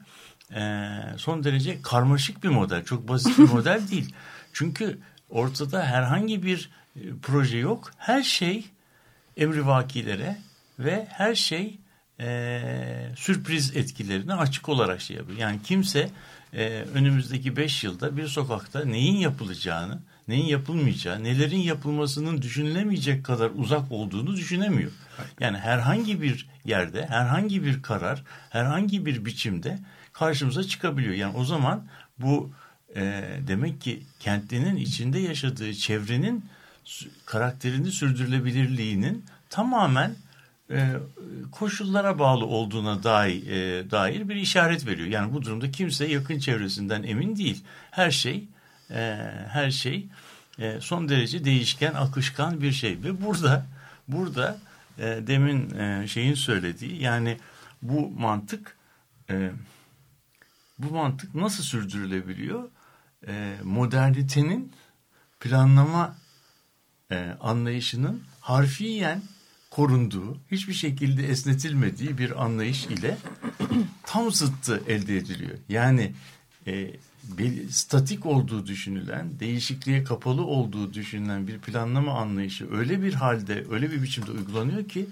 e, son derece karmaşık bir model, çok basit bir model değil. Çünkü ortada herhangi bir e, proje yok. Her şey emrivakilere ve her şey e, sürpriz etkilerine açık olarak şey yapıyor. Yani kimse e, önümüzdeki beş yılda bir sokakta neyin yapılacağını, neyin yapılmayacağı, nelerin yapılmasının düşünülemeyecek kadar uzak olduğunu düşünemiyor. Yani herhangi bir yerde, herhangi bir karar, herhangi bir biçimde karşımıza çıkabiliyor. Yani o zaman bu e, demek ki kentlinin içinde yaşadığı çevrenin karakterini sürdürülebilirliğinin tamamen e, koşullara bağlı olduğuna dair, e, dair bir işaret veriyor. Yani bu durumda kimse yakın çevresinden emin değil. Her şey e, her şey e, son derece değişken, akışkan bir şey ve burada burada e, demin e, şeyin söylediği yani bu mantık e, bu mantık nasıl sürdürülebiliyor? E, modernitenin planlama e, anlayışının harfiyen korunduğu, hiçbir şekilde esnetilmediği bir anlayış ile tam zıttı elde ediliyor. Yani e, statik olduğu düşünülen, değişikliğe kapalı olduğu düşünülen bir planlama anlayışı öyle bir halde, öyle bir biçimde uygulanıyor ki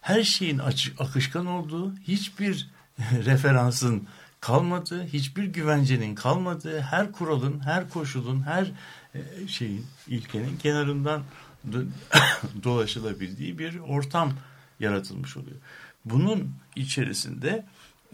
her şeyin açık, akışkan olduğu, hiçbir referansın kalmadığı, hiçbir güvencenin kalmadığı, her kuralın, her koşulun, her e, şeyin, ilkenin kenarından dolaşılabildiği bir ortam yaratılmış oluyor. Bunun içerisinde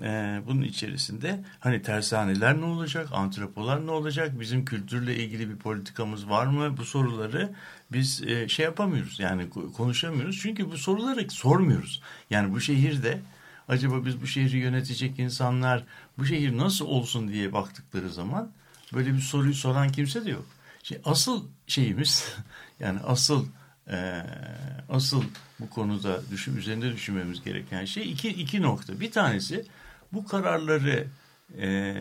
e, bunun içerisinde hani tersaneler ne olacak, antropolar ne olacak, bizim kültürle ilgili bir politikamız var mı? Bu soruları biz e, şey yapamıyoruz yani konuşamıyoruz. Çünkü bu soruları sormuyoruz. Yani bu şehirde acaba biz bu şehri yönetecek insanlar bu şehir nasıl olsun diye baktıkları zaman böyle bir soruyu soran kimse de yok. Şimdi asıl şeyimiz yani asıl e, asıl bu konuda düşün, üzerinde düşünmemiz gereken şey iki, iki nokta. Bir tanesi bu kararları e,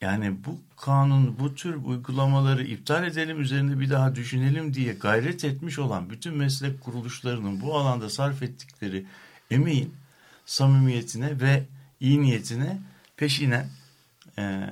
yani bu kanun, bu tür uygulamaları iptal edelim, üzerinde bir daha düşünelim diye gayret etmiş olan bütün meslek kuruluşlarının bu alanda sarf ettikleri emeğin samimiyetine ve iyi niyetine peşinen e,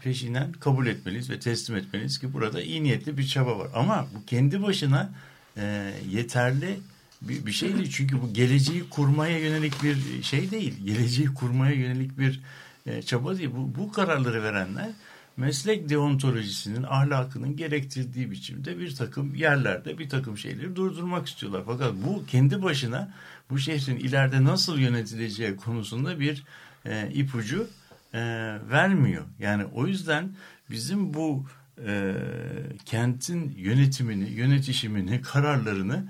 peşinen kabul etmeliyiz ve teslim etmeliyiz ki burada iyi niyetli bir çaba var. Ama bu kendi başına e, yeterli bir, bir şey değil. Çünkü bu geleceği kurmaya yönelik bir şey değil. Geleceği kurmaya yönelik bir e, çaba değil. Bu, bu kararları verenler meslek deontolojisinin ahlakının gerektirdiği biçimde bir takım yerlerde bir takım şeyleri durdurmak istiyorlar. Fakat bu kendi başına bu şehrin ileride nasıl yönetileceği konusunda bir e, ipucu e, vermiyor. Yani o yüzden bizim bu e, kentin yönetimini, yönetişimini, kararlarını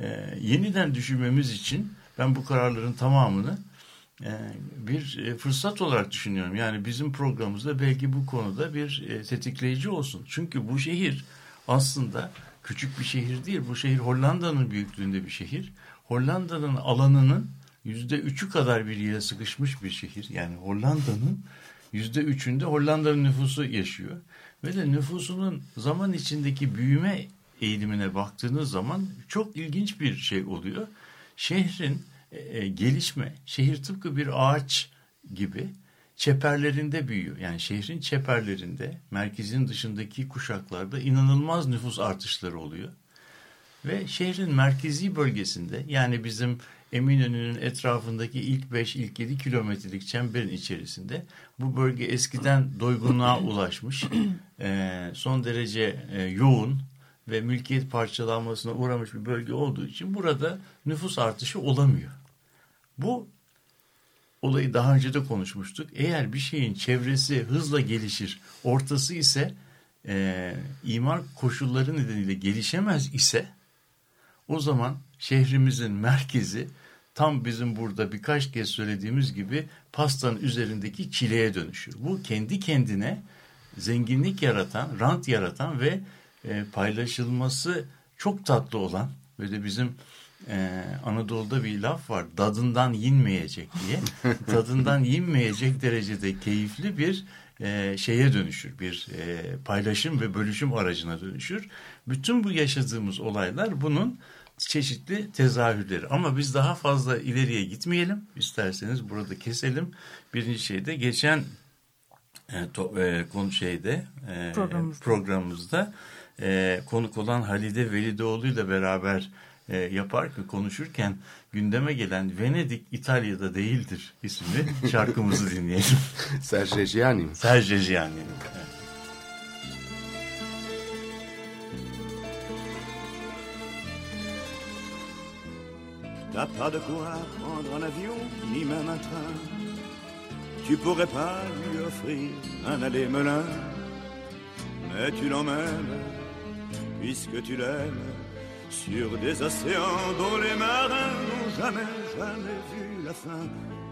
e, yeniden düşünmemiz için ben bu kararların tamamını e, bir e, fırsat olarak düşünüyorum. Yani bizim programımızda belki bu konuda bir e, tetikleyici olsun. Çünkü bu şehir aslında küçük bir şehir değil. Bu şehir Hollanda'nın büyüklüğünde bir şehir. Hollanda'nın alanının yüzde üçü kadar bir yere sıkışmış bir şehir. Yani Hollanda'nın yüzde üçünde Hollanda'nın nüfusu yaşıyor. Ve de nüfusunun zaman içindeki büyüme eğilimine baktığınız zaman çok ilginç bir şey oluyor. Şehrin e, gelişme, şehir tıpkı bir ağaç gibi çeperlerinde büyüyor. Yani şehrin çeperlerinde, merkezin dışındaki kuşaklarda inanılmaz nüfus artışları oluyor. Ve şehrin merkezi bölgesinde yani bizim Eminönü'nün etrafındaki ilk 5 ilk 7 kilometrelik çemberin içerisinde bu bölge eskiden doygunluğa ulaşmış e, son derece e, yoğun ve mülkiyet parçalanmasına uğramış bir bölge olduğu için burada nüfus artışı olamıyor. Bu olayı daha önce de konuşmuştuk. Eğer bir şeyin çevresi hızla gelişir, ortası ise e, imar koşulları nedeniyle gelişemez ise o zaman şehrimizin merkezi tam bizim burada birkaç kez söylediğimiz gibi pastanın üzerindeki çileye dönüşür. Bu kendi kendine zenginlik yaratan, rant yaratan ve e, paylaşılması çok tatlı olan ve de bizim e, Anadolu'da bir laf var dadından yinmeyecek diye tadından yinmeyecek derecede keyifli bir e, şeye dönüşür bir e, paylaşım ve bölüşüm aracına dönüşür. Bütün bu yaşadığımız olaylar bunun çeşitli tezahürleri. Ama biz daha fazla ileriye gitmeyelim. İsterseniz burada keselim. Birinci şeyde geçen e, to, e, konu şeyde e, programımızda, programımızda e, konuk olan Halide Velidoğlu ile beraber e, yaparken konuşurken gündeme gelen Venedik İtalya'da değildir isimli şarkımızı dinleyelim. Serge Gianni mi? Serge Gianni. Evet. T'as pas de quoi prendre un avion, ni même un train. Tu pourrais pas lui offrir un aller-melin, mais tu l'emmènes, puisque tu l'aimes, sur des océans dont les marins n'ont jamais, jamais vu la fin.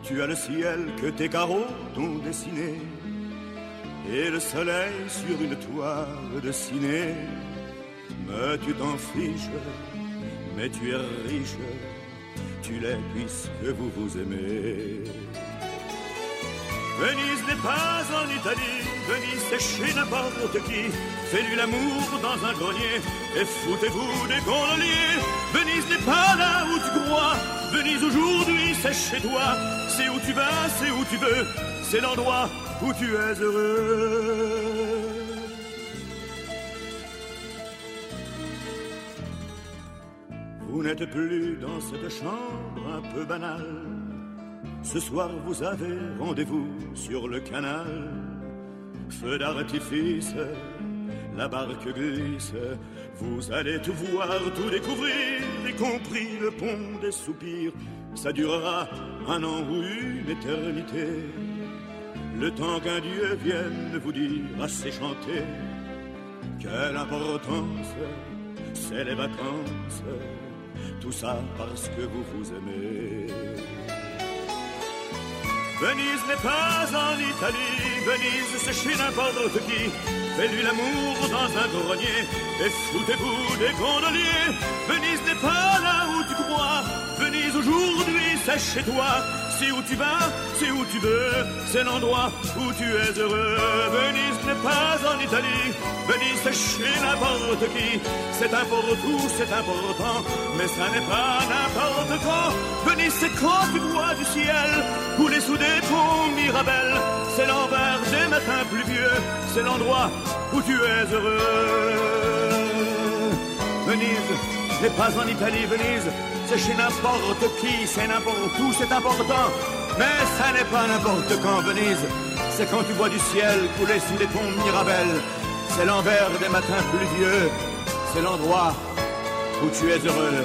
Tu as le ciel que tes carreaux t'ont dessiné, et le soleil sur une toile de ciné. Mais tu t'en fiches, mais tu es riche tu l'es puisque vous vous aimez. Venise n'est pas en Italie, Venise c'est chez n'importe qui. Fais-lui l'amour dans un grenier et foutez-vous des gondoliers. Venise n'est pas là où tu crois, Venise aujourd'hui c'est chez toi. C'est où tu vas, c'est où tu veux, c'est l'endroit où tu es heureux. Vous n'êtes plus dans cette chambre un peu banale. Ce soir vous avez rendez-vous sur le canal. Feu d'artifice, la barque glisse. Vous allez tout voir, tout découvrir, y compris le pont des soupirs. Ça durera un an ou une éternité. Le temps qu'un Dieu vienne vous dire assez chanter. Quelle importance, c'est les vacances tout ça parce que vous vous aimez. Venise n'est pas en Italie, Venise c'est chez n'importe qui. Fais-lui l'amour dans un grenier et foutez-vous des gondoliers. Venise n'est pas là où tu crois, Venise aujourd'hui c'est chez toi. C'est où tu vas, c'est où tu veux, c'est l'endroit où tu es heureux. Venise n'est pas en Italie, Venise c'est chez n'importe qui. C'est un où, c'est important, mais ça n'est pas n'importe quand. Venise c'est quand tu vois du ciel? Couler sous des ponts Mirabel. C'est l'envers des matins pluvieux, c'est l'endroit où tu es heureux. Venise n'est pas en Italie, Venise c'est chez n'importe qui, c'est n'importe où, c'est important. Mais ça n'est pas n'importe quand, Venise. C'est quand tu vois du ciel couler sous des ponts Mirabel. C'est l'envers des matins pluvieux. C'est l'endroit où tu es heureux.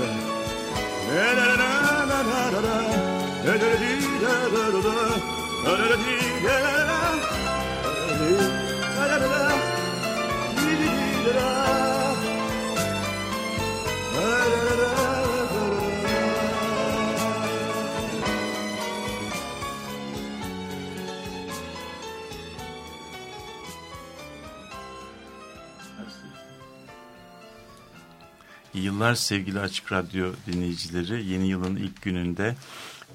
Yıllar sevgili Açık Radyo dinleyicileri. Yeni yılın ilk gününde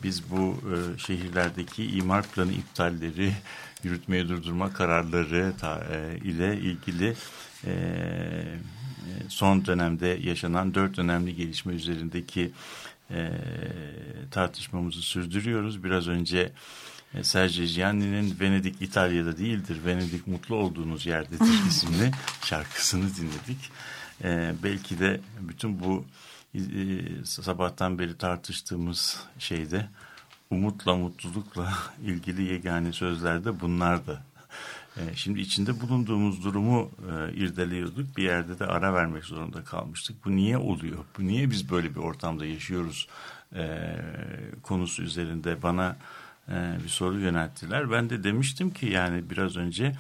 biz bu e, şehirlerdeki imar planı iptalleri, yürütmeyi durdurma kararları ta, e, ile ilgili e, son dönemde yaşanan dört önemli gelişme üzerindeki e, tartışmamızı sürdürüyoruz. Biraz önce e, Sergio Gianni'nin Venedik İtalya'da değildir, Venedik mutlu olduğunuz yerdedir isimli şarkısını dinledik. E, belki de bütün bu e, sabahtan beri tartıştığımız şeyde umutla mutlulukla ilgili yegane sözlerde bunlar da. E, şimdi içinde bulunduğumuz durumu e, irdeliyorduk. Bir yerde de ara vermek zorunda kalmıştık. Bu niye oluyor? Bu niye biz böyle bir ortamda yaşıyoruz? E, konusu üzerinde bana bir soru yönelttiler. Ben de demiştim ki yani biraz önce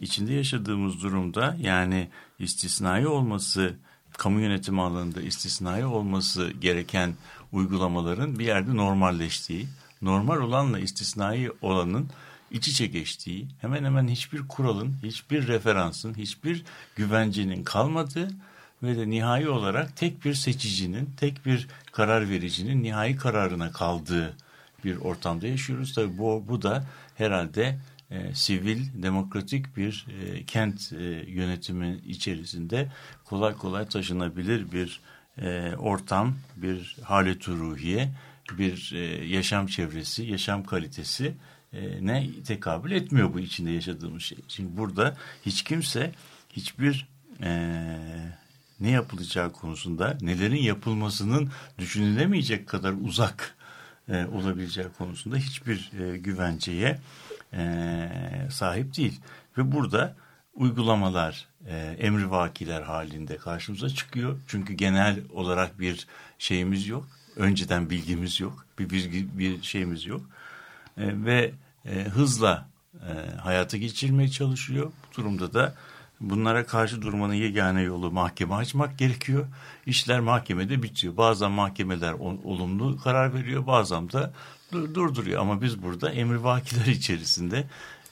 içinde yaşadığımız durumda yani istisnai olması kamu yönetimi alanında istisnai olması gereken uygulamaların bir yerde normalleştiği, normal olanla istisnai olanın iç içe geçtiği, hemen hemen hiçbir kuralın, hiçbir referansın, hiçbir güvencenin kalmadığı ve de nihai olarak tek bir seçicinin, tek bir karar vericinin nihai kararına kaldığı bir ortamda yaşıyoruz. Tabii bu, bu da herhalde e, sivil, demokratik bir e, kent e, yönetimi içerisinde kolay kolay taşınabilir bir e, ortam, bir halet ruhiye, bir e, yaşam çevresi, yaşam kalitesi e, ne tekabül etmiyor bu içinde yaşadığımız şey. Şimdi burada hiç kimse hiçbir e, ne yapılacağı konusunda nelerin yapılmasının düşünülemeyecek kadar uzak e, olabileceği konusunda hiçbir e, güvenceye e, sahip değil. Ve burada uygulamalar, e, emrivakiler halinde karşımıza çıkıyor. Çünkü genel olarak bir şeyimiz yok. Önceden bilgimiz yok. Bir bilgi, bir şeyimiz yok. E, ve e, hızla e, hayata geçirmeye çalışıyor. Bu durumda da bunlara karşı durmanın yegane yolu mahkeme açmak gerekiyor. İşler mahkemede bitiyor. Bazen mahkemeler olumlu karar veriyor, bazen de durduruyor. Ama biz burada emrivakiler içerisinde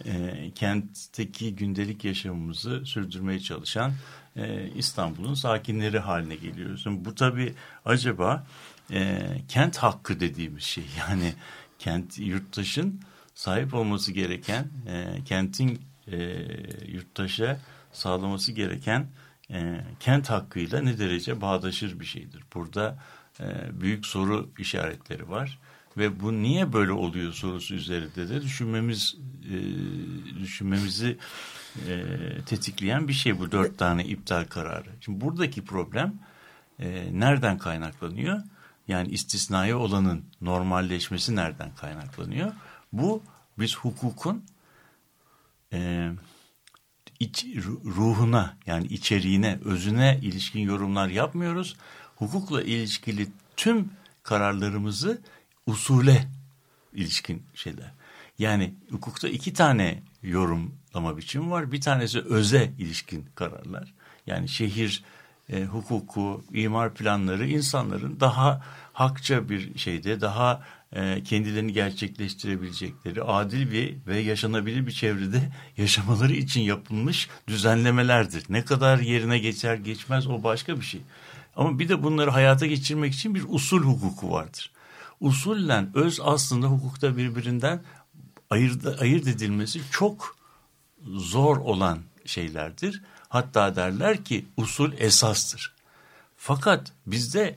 e, kentteki gündelik yaşamımızı sürdürmeye çalışan e, İstanbul'un sakinleri haline geliyoruz. Bu tabii acaba e, kent hakkı dediğimiz şey yani kent yurttaşın sahip olması gereken e, kentin e, yurttaşa sağlaması gereken e, kent hakkıyla ne derece bağdaşır bir şeydir. Burada e, büyük soru işaretleri var ve bu niye böyle oluyor sorusu üzerinde de düşünmemiz e, düşünmemizi e, tetikleyen bir şey bu dört tane iptal kararı. Şimdi buradaki problem e, nereden kaynaklanıyor? Yani istisnai olanın normalleşmesi nereden kaynaklanıyor? Bu biz hukukun e, iç, ruhuna yani içeriğine, özüne ilişkin yorumlar yapmıyoruz. Hukukla ilişkili tüm kararlarımızı usule ilişkin şeyler. Yani hukukta iki tane yorumlama biçimi var. Bir tanesi öze ilişkin kararlar. Yani şehir e, hukuku, imar planları insanların daha hakça bir şeyde, daha e, kendilerini gerçekleştirebilecekleri adil bir ve yaşanabilir bir çevrede yaşamaları için yapılmış düzenlemelerdir. Ne kadar yerine geçer geçmez o başka bir şey. Ama bir de bunları hayata geçirmek için bir usul hukuku vardır. Usullen öz aslında hukukta birbirinden ayırt, ayırt edilmesi çok zor olan şeylerdir. Hatta derler ki usul esastır. Fakat bizde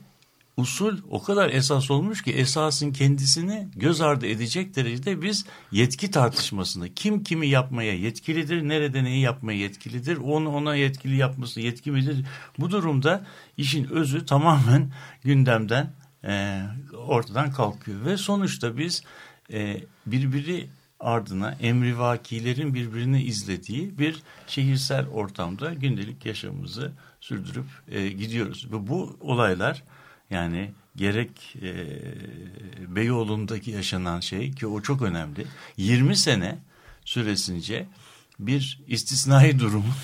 usul o kadar esas olmuş ki esasın kendisini göz ardı edecek derecede biz yetki tartışmasında kim kimi yapmaya yetkilidir, nerede neyi yapmaya yetkilidir, onu ona yetkili yapması yetki midir? Bu durumda işin özü tamamen gündemden e, ortadan kalkıyor ve sonuçta biz e, birbiri ardına emrivakilerin birbirini izlediği bir şehirsel ortamda gündelik yaşamımızı sürdürüp e, gidiyoruz. Ve bu olaylar yani gerek e, Beyoğlu'ndaki yaşanan şey ki o çok önemli. 20 sene süresince bir istisnai durumun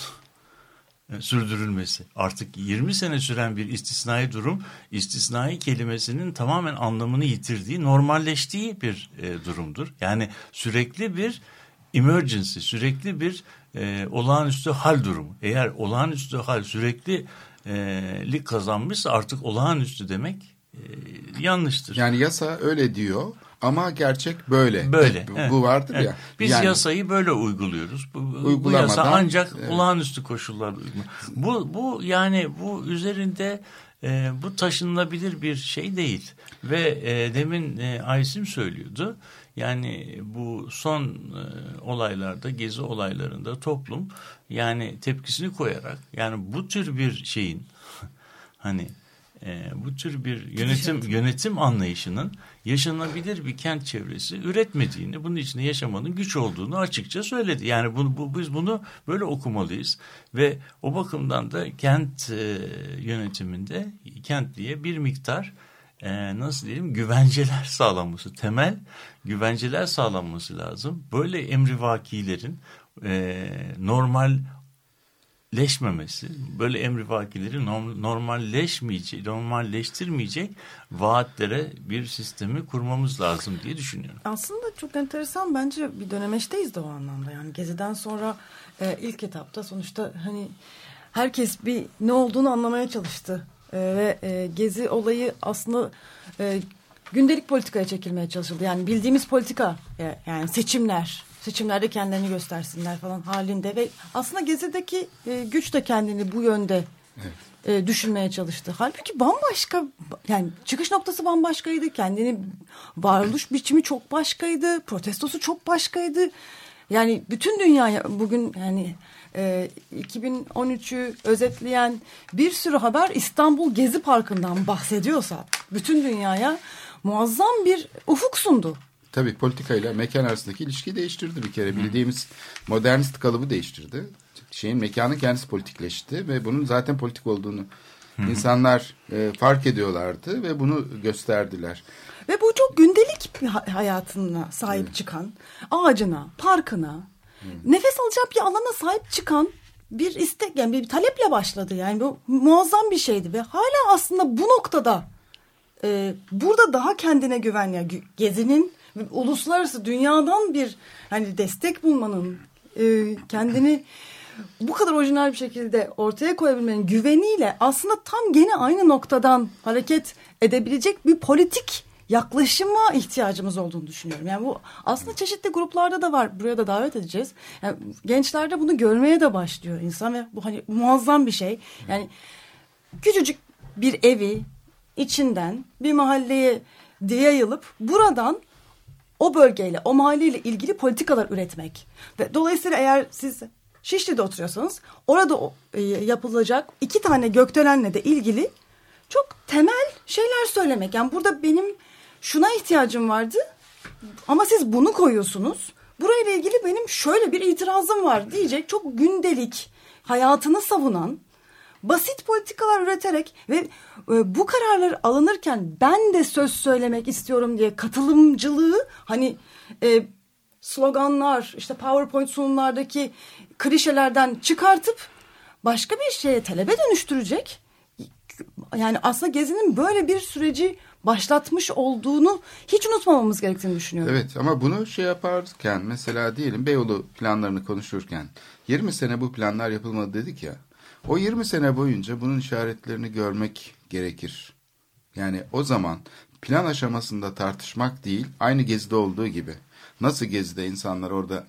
sürdürülmesi. Artık 20 sene süren bir istisnai durum, istisnai kelimesinin tamamen anlamını yitirdiği, normalleştiği bir e, durumdur. Yani sürekli bir emergency, sürekli bir e, olağanüstü hal durumu. Eğer olağanüstü hal sürekli e, lig kazanmışsa artık olağanüstü demek e, yanlıştır. Yani yasa öyle diyor. Ama gerçek böyle. Böyle. Hep evet. Bu vardır Evet. ya. Biz Yani- yasayı böyle uyguluyoruz. Bu, bu yasa ancak evet. olağanüstü uygulanıyor. Bu, bu yani bu üzerinde e, bu taşınılabilir bir şey değil. Ve e, demin e, Aysim söylüyordu. Yani bu son e, olaylarda, gezi olaylarında toplum yani tepkisini koyarak yani bu tür bir şeyin hani e, bu tür bir yönetim yönetim anlayışının yaşanabilir bir kent çevresi üretmediğini, bunun içinde yaşamanın güç olduğunu açıkça söyledi. Yani bunu, bu, biz bunu böyle okumalıyız ve o bakımdan da kent e, yönetiminde kentliye bir miktar e, nasıl diyelim güvenceler sağlanması, temel güvenceler sağlanması lazım. Böyle emrivakilerin e, normal leşmemesi, böyle emrivakileri norm- normalleşmeyecek, normalleştirmeyecek vaatlere bir sistemi kurmamız lazım diye düşünüyorum. Aslında çok enteresan bence bir dönemeçteyiz de o anlamda. Yani Gezi'den sonra e, ilk etapta sonuçta hani herkes bir ne olduğunu anlamaya çalıştı. E, ve e, Gezi olayı aslında e, gündelik politikaya çekilmeye çalışıldı. Yani bildiğimiz politika e, yani seçimler, seçimlerde kendilerini göstersinler falan halinde ve aslında Gezi'deki e, güç de kendini bu yönde e, düşünmeye çalıştı. Halbuki bambaşka yani çıkış noktası bambaşkaydı. Kendini varoluş biçimi çok başkaydı. Protestosu çok başkaydı. Yani bütün dünya bugün yani e, 2013'ü özetleyen bir sürü haber İstanbul Gezi Parkı'ndan bahsediyorsa bütün dünyaya muazzam bir ufuk sundu. Tabii politikayla mekan arasındaki ilişkiyi değiştirdi bir kere. Bildiğimiz modernist kalıbı değiştirdi. Şeyin mekanın kendisi politikleşti ve bunun zaten politik olduğunu insanlar e, fark ediyorlardı ve bunu gösterdiler. Ve bu çok gündelik hayatına sahip çıkan, ağacına, parkına, nefes alacağı bir alana sahip çıkan bir istek, yani bir taleple başladı. Yani bu muazzam bir şeydi ve hala aslında bu noktada e, burada daha kendine güven, yani gü- gezinin uluslararası dünyadan bir hani destek bulmanın, e, kendini bu kadar orijinal bir şekilde ortaya koyabilmenin güveniyle aslında tam gene aynı noktadan hareket edebilecek bir politik yaklaşıma ihtiyacımız olduğunu düşünüyorum. Yani bu aslında çeşitli gruplarda da var. Buraya da davet edeceğiz. Yani gençlerde bunu görmeye de başlıyor insan ve bu hani muazzam bir şey. Yani küçücük bir evi içinden bir mahalleye yayılıp buradan o bölgeyle, o mahalleyle ilgili politikalar üretmek. Ve dolayısıyla eğer siz Şişli'de oturuyorsanız orada e, yapılacak iki tane gökdelenle de ilgili çok temel şeyler söylemek. Yani burada benim şuna ihtiyacım vardı ama siz bunu koyuyorsunuz. Burayla ilgili benim şöyle bir itirazım var diyecek çok gündelik hayatını savunan basit politikalar üreterek ve e, bu kararlar alınırken ben de söz söylemek istiyorum diye katılımcılığı hani e, sloganlar işte PowerPoint sunumlardaki klişelerden çıkartıp başka bir şeye talebe dönüştürecek. Yani aslında Gezi'nin böyle bir süreci başlatmış olduğunu hiç unutmamamız gerektiğini düşünüyorum. Evet ama bunu şey yaparken mesela diyelim Beyoğlu planlarını konuşurken 20 sene bu planlar yapılmadı dedik ya. O 20 sene boyunca bunun işaretlerini görmek gerekir. Yani o zaman plan aşamasında tartışmak değil aynı Gezi'de olduğu gibi. Nasıl Gezi'de insanlar orada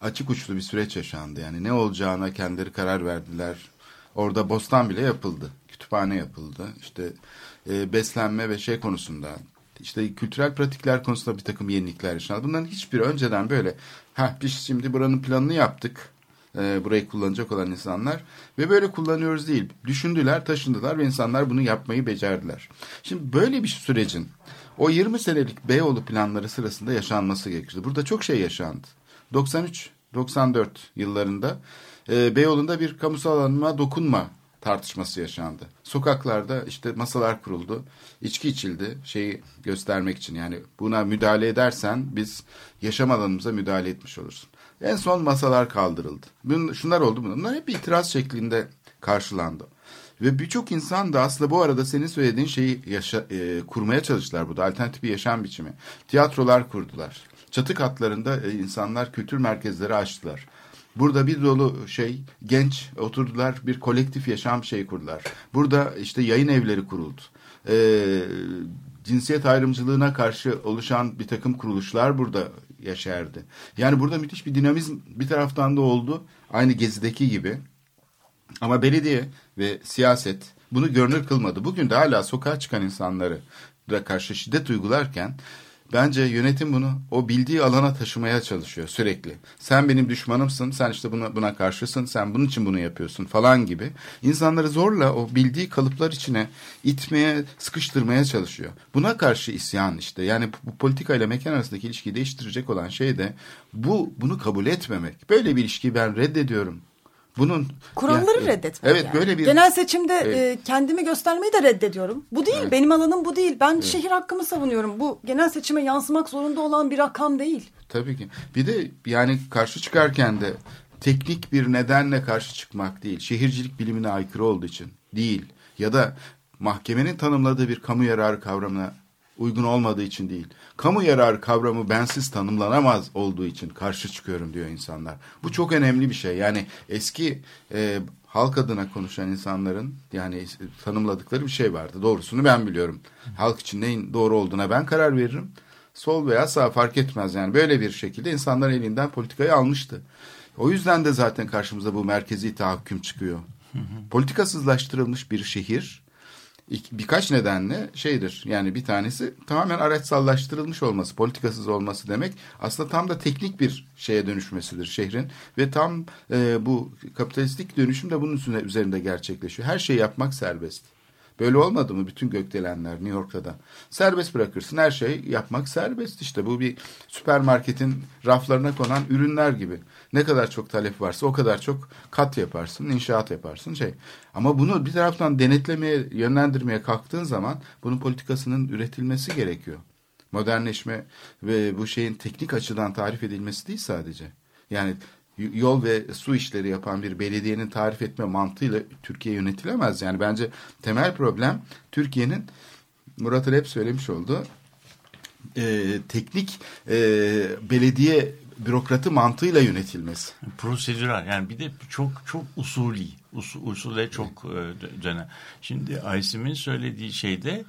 açık uçlu bir süreç yaşandı. Yani ne olacağına kendileri karar verdiler. Orada bostan bile yapıldı. Kütüphane yapıldı. İşte e, beslenme ve şey konusunda işte kültürel pratikler konusunda bir takım yenilikler yaşandı. Bunların hiçbir önceden böyle ha biz şimdi buranın planını yaptık. E, burayı kullanacak olan insanlar ve böyle kullanıyoruz değil. Düşündüler, taşındılar ve insanlar bunu yapmayı becerdiler. Şimdi böyle bir sürecin o 20 senelik Beyoğlu planları sırasında yaşanması gerekirdi. Burada çok şey yaşandı. 93-94 yıllarında e, Beyoğlu'nda bir kamusal alanıma dokunma tartışması yaşandı. Sokaklarda işte masalar kuruldu, içki içildi şeyi göstermek için yani buna müdahale edersen biz yaşam alanımıza müdahale etmiş olursun. En son masalar kaldırıldı. Bunlar, şunlar oldu bunlar hep itiraz şeklinde karşılandı. Ve birçok insan da aslında bu arada senin söylediğin şeyi yaşa, e, kurmaya çalıştılar burada. Alternatif bir yaşam biçimi. Tiyatrolar kurdular. Çatı katlarında e, insanlar kültür merkezleri açtılar. Burada bir dolu şey genç oturdular bir kolektif yaşam şeyi kurdular. Burada işte yayın evleri kuruldu. Ee, cinsiyet ayrımcılığına karşı oluşan bir takım kuruluşlar burada yaşardı. Yani burada müthiş bir dinamizm bir taraftan da oldu. Aynı Gezi'deki gibi. Ama belediye ve siyaset bunu görünür kılmadı. Bugün de hala sokağa çıkan insanları da karşı şiddet uygularken bence yönetim bunu o bildiği alana taşımaya çalışıyor sürekli. Sen benim düşmanımsın, sen işte buna, buna karşısın, sen bunun için bunu yapıyorsun falan gibi. İnsanları zorla o bildiği kalıplar içine itmeye, sıkıştırmaya çalışıyor. Buna karşı isyan işte. Yani bu politika ile mekan arasındaki ilişkiyi değiştirecek olan şey de bu bunu kabul etmemek. Böyle bir ilişkiyi ben reddediyorum. Bunun Kuralları yani- reddetmek Evet yani. böyle bir Genel seçimde Evet. e, kendimi göstermeyi de reddediyorum. Bu değil benim alanım bu değil. Ben şehir hakkımı savunuyorum. Bu genel seçime yansımak zorunda olan bir rakam değil. Tabii ki. Bir de yani karşı çıkarken de teknik bir nedenle karşı çıkmak değil. Şehircilik bilimine aykırı olduğu için değil. Ya da mahkemenin tanımladığı bir kamu yararı kavramına uygun olmadığı için değil. Kamu yararı kavramı bensiz tanımlanamaz olduğu için karşı çıkıyorum diyor insanlar. Bu çok önemli bir şey. Yani eski e, halk adına konuşan insanların yani tanımladıkları bir şey vardı. Doğrusunu ben biliyorum. Halk için neyin doğru olduğuna ben karar veririm sol veya sağ fark etmez yani böyle bir şekilde insanlar elinden politikayı almıştı. O yüzden de zaten karşımıza bu merkezi tahakküm çıkıyor. Politikasızlaştırılmış bir şehir birkaç nedenle şeydir. Yani bir tanesi tamamen araçsallaştırılmış olması, politikasız olması demek aslında tam da teknik bir şeye dönüşmesidir şehrin ve tam e, bu kapitalistik dönüşüm de bunun üstüne, üzerinde gerçekleşiyor. Her şeyi yapmak serbest. Böyle olmadı mı bütün gökdelenler New York'ta da? Serbest bırakırsın her şey yapmak serbest işte. Bu bir süpermarketin raflarına konan ürünler gibi. Ne kadar çok talep varsa o kadar çok kat yaparsın, inşaat yaparsın şey. Ama bunu bir taraftan denetlemeye, yönlendirmeye kalktığın zaman bunun politikasının üretilmesi gerekiyor. Modernleşme ve bu şeyin teknik açıdan tarif edilmesi değil sadece. Yani yol ve su işleri yapan bir belediyenin tarif etme mantığıyla Türkiye yönetilemez. Yani bence temel problem Türkiye'nin Murat hep söylemiş oldu. e, teknik e, belediye bürokratı mantığıyla yönetilmesi. prosedürel yani bir de çok çok usulü usul, usule çok e, dö- dönem. Şimdi Aysim'in söylediği şeyde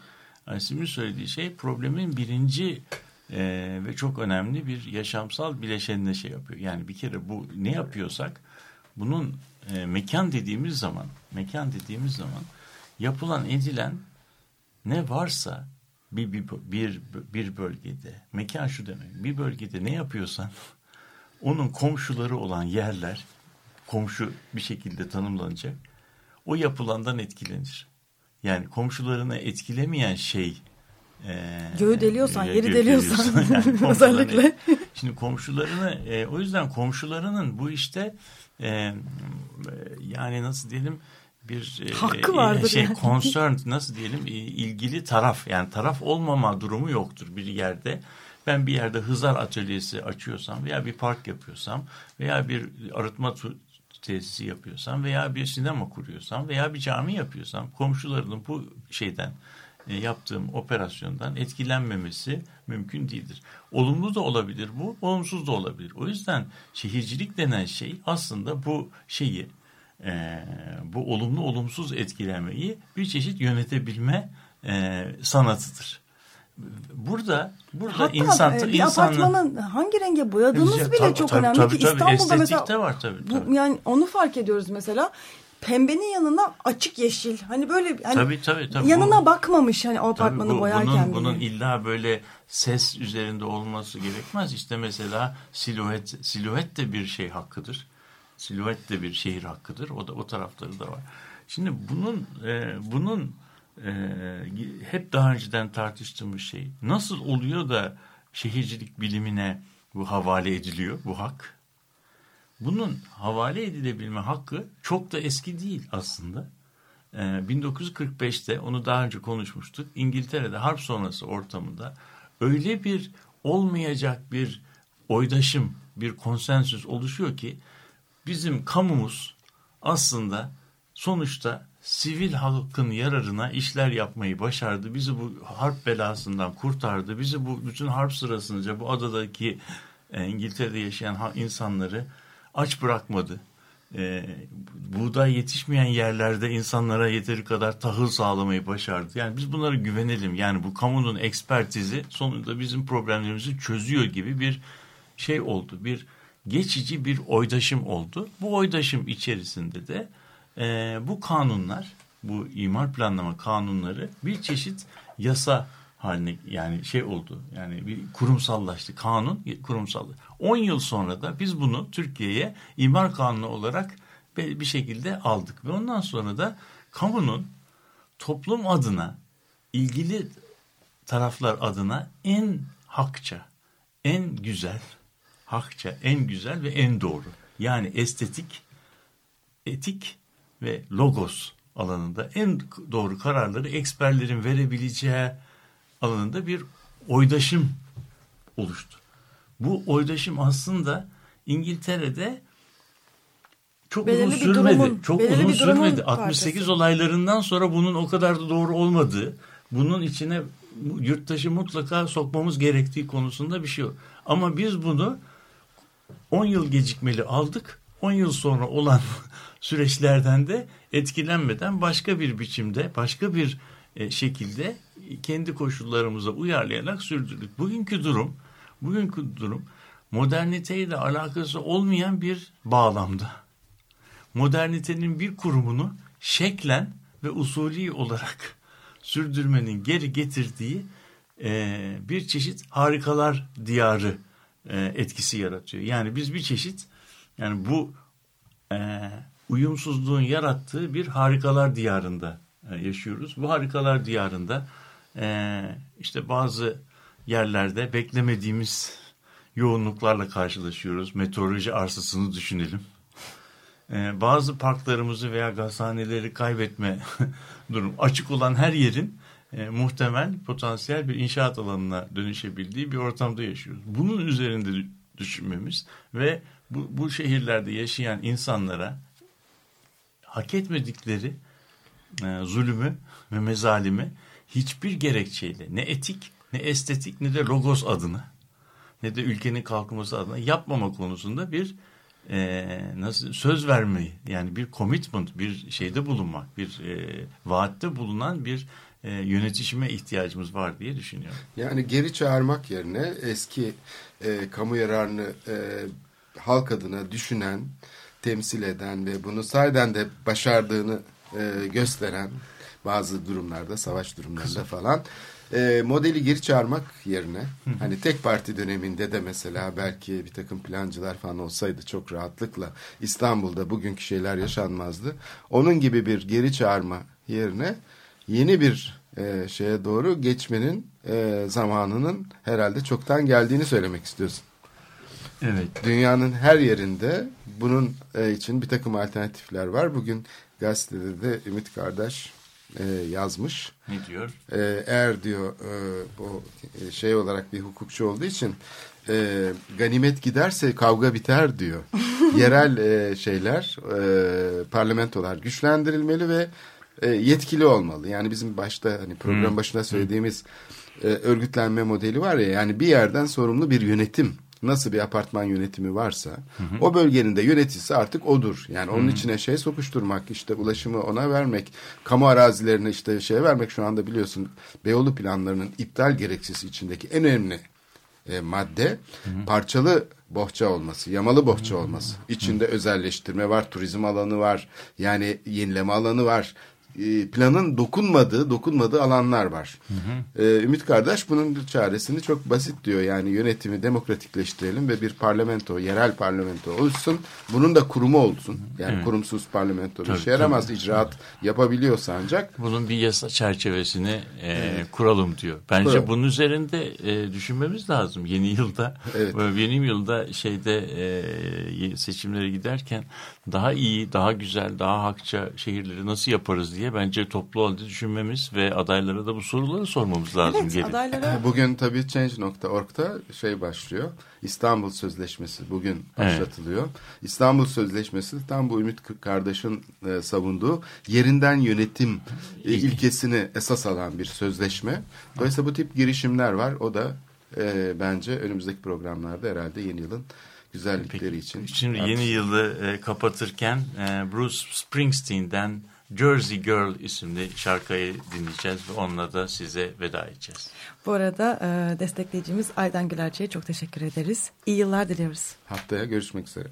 Aysim'in söylediği şey problemin birinci e, ve çok önemli bir yaşamsal bileşenine şey yapıyor. Yani bir kere bu ne yapıyorsak bunun e, mekan dediğimiz zaman mekan dediğimiz zaman yapılan edilen ne varsa bir, bir, bir, bir bölgede mekan şu demek bir bölgede ne yapıyorsan onun komşuları olan yerler komşu bir şekilde tanımlanacak. O yapılandan etkilenir. Yani komşularını etkilemeyen şey e, Göğü deliyorsan, e, yeri deliyorsan komşularını- özellikle. Şimdi komşularını e, o yüzden komşularının bu işte e, yani nasıl diyelim bir e, Hakkı vardır şey yani. concerned nasıl diyelim e, ilgili taraf yani taraf olmama durumu yoktur bir yerde. Ben bir yerde hızar atölyesi açıyorsam veya bir park yapıyorsam veya bir arıtma tesisi yapıyorsam veya bir sinema kuruyorsam veya bir cami yapıyorsam komşularının bu şeyden e, yaptığım operasyondan etkilenmemesi mümkün değildir. Olumlu da olabilir bu, olumsuz da olabilir. O yüzden şehircilik denen şey aslında bu şeyi, e, bu olumlu olumsuz etkilemeyi bir çeşit yönetebilme e, sanatıdır. Burada burada Hatta insan bir insanın apartmanın hangi renge boyadığınız Ya, bile tabii, çok tabii, önemli tabii, ki tabii. İstanbul'da mesela de var tabii, bu tabii. yani onu fark ediyoruz mesela pembenin yanına açık yeşil hani böyle hani Tabii, tabii, tabii. yanına Bu- bakmamış hani o Tabii apartmanı bu- boyarken bunun, bunun bile. illa böyle ses üzerinde olması gerekmez. İşte mesela siluet siluet de bir şey hakkıdır. Siluet de bir şehir hakkıdır. O da o tarafları da var. Şimdi bunun e, bunun e, hep daha önceden tartıştığımız şey nasıl oluyor da şehircilik bilimine bu havale ediliyor bu hak? Bunun havale edilebilme hakkı çok da eski değil aslında. Ee, 1945'te onu daha önce konuşmuştuk. İngiltere'de harp sonrası ortamında öyle bir olmayacak bir oydaşım, bir konsensüs oluşuyor ki bizim kamumuz aslında sonuçta sivil halkın yararına işler yapmayı başardı. Bizi bu harp belasından kurtardı. Bizi bu bütün harp sırasınca bu adadaki e, İngiltere'de yaşayan insanları aç bırakmadı. e, buğday yetişmeyen yerlerde insanlara yeteri kadar tahıl sağlamayı başardı. Yani biz bunlara güvenelim. Yani bu kamunun ekspertizi sonunda bizim problemlerimizi çözüyor gibi bir şey oldu. Bir geçici bir oydaşım oldu. Bu oydaşım içerisinde de e, bu kanunlar, bu imar planlama kanunları bir çeşit yasa haline yani şey oldu. Yani bir kurumsallaştı. Kanun kurumsallaştı. 10 yıl sonra da biz bunu Türkiye'ye imar kanunu olarak bir şekilde aldık. Ve ondan sonra da kamunun toplum adına ilgili taraflar adına en hakça, en güzel, hakça, en güzel ve en doğru. Yani estetik, etik ve logos alanında en doğru kararları eksperlerin verebileceği alanında bir oydaşım oluştu. Bu oydaşım aslında İngiltere'de çok Belirli uzun bir sürmedi. durumun- çok uzun sürmedi. 68 parçası. olaylarından sonra bunun o kadar da doğru olmadığı, bunun içine yurttaşı mutlaka sokmamız gerektiği konusunda bir şey yok. Ama biz bunu 10 yıl gecikmeli aldık. 10 yıl sonra olan süreçlerden de etkilenmeden başka bir biçimde, başka bir e, şekilde kendi koşullarımıza uyarlayarak sürdürdük. Bugünkü durum, bugünkü durum moderniteyle alakası olmayan bir bağlamda. Modernitenin bir kurumunu şeklen ve usulü olarak sürdürmenin geri getirdiği e, bir çeşit harikalar diyarı e, etkisi yaratıyor. Yani biz bir çeşit yani bu uyumsuzluğun yarattığı bir harikalar diyarında e, yaşıyoruz. Bu harikalar diyarında e, işte bazı yerlerde beklemediğimiz yoğunluklarla karşılaşıyoruz. Meteoroloji arsasını düşünelim. E, bazı parklarımızı veya gazhaneleri kaybetme durum açık olan her yerin muhtemel potansiyel bir inşaat alanına dönüşebildiği bir ortamda yaşıyoruz. Bunun üzerinde düşünmemiz ve bu, bu şehirlerde yaşayan insanlara hak etmedikleri e, zulümü ve mezalimi hiçbir gerekçeyle ne etik ne estetik ne de logos adına ne de ülkenin kalkınması adına yapmama konusunda bir e, nasıl söz vermeyi yani bir commitment bir şeyde bulunmak bir e, vaatte bulunan bir e, yönetişime ihtiyacımız var diye düşünüyorum. Yani geri çağırmak yerine eski e, kamu yararını e, halk adına düşünen, temsil eden ve bunu sahiden de başardığını e, gösteren bazı durumlarda, savaş durumlarında falan e, modeli geri çağırmak yerine hani tek parti döneminde de mesela belki bir takım plancılar falan olsaydı çok rahatlıkla İstanbul'da bugünkü şeyler yaşanmazdı. Onun gibi bir geri çağırma yerine yeni bir e, şeye doğru geçmenin e, zamanının herhalde çoktan geldiğini söylemek istiyorsun. Evet. Dünyanın her yerinde bunun e, için bir takım alternatifler var. Bugün gazetede de Ümit Kardeş e, yazmış. Ne diyor? E, eğer diyor e, bu şey olarak bir hukukçu olduğu için e, ganimet giderse kavga biter diyor. Yerel e, şeyler, e, parlamentolar güçlendirilmeli ve e, yetkili olmalı. Yani bizim başta hani program Hmm. başında söylediğimiz e, örgütlenme modeli var ya yani bir yerden sorumlu bir yönetim nasıl bir apartman yönetimi varsa o bölgenin de yöneticisi artık odur. Yani onun içine şey sokuşturmak işte ulaşımı ona vermek kamu arazilerini işte şeye vermek şu anda biliyorsun Beyoğlu planlarının iptal gerekçesi içindeki en önemli e, madde parçalı bohça olması, yamalı bohça olması. İçinde özelleştirme var, turizm alanı var, yani yenileme alanı var. E, planın dokunmadığı, dokunmadığı alanlar var. E, Ümit Kardeş bunun çaresini çok basit diyor. Yani yönetimi demokratikleştirelim ve bir parlamento, yerel parlamento oluşsun. Bunun da kurumu olsun. Yani Evet. kurumsuz parlamento bir Tabii, işe yaramaz. icraat yapabiliyorsa ancak. Bunun bir yasa çerçevesini e, kuralım diyor. Bence Kuralım. bunun üzerinde e, düşünmemiz lazım. Yeni yılda, Evet. yeni yılda şeyde e, seçimlere giderken daha iyi, daha güzel, daha hakça şehirleri nasıl yaparız diye bence toplu halde düşünmemiz ve adaylara da bu soruları sormamız lazım. Evet gelin. adaylara Bugün tabii Change.org'da şey başlıyor. İstanbul Sözleşmesi bugün başlatılıyor. İstanbul Sözleşmesi tam bu Ümit kardeşin e, savunduğu yerinden yönetim e, ilkesini esas alan bir sözleşme. Dolayısıyla bu tip girişimler var. O da e, bence önümüzdeki programlarda herhalde yeni yılın güzellikleri için. Şimdi yeni yılı e, kapatırken e, Bruce Springsteen'den Jersey Girl isimli şarkıyı dinleyeceğiz ve onunla da size veda edeceğiz. Bu arada e, destekleyicimiz Aydan Gülerci'ye çok teşekkür ederiz. İyi yıllar diliyoruz. Haftaya görüşmek üzere.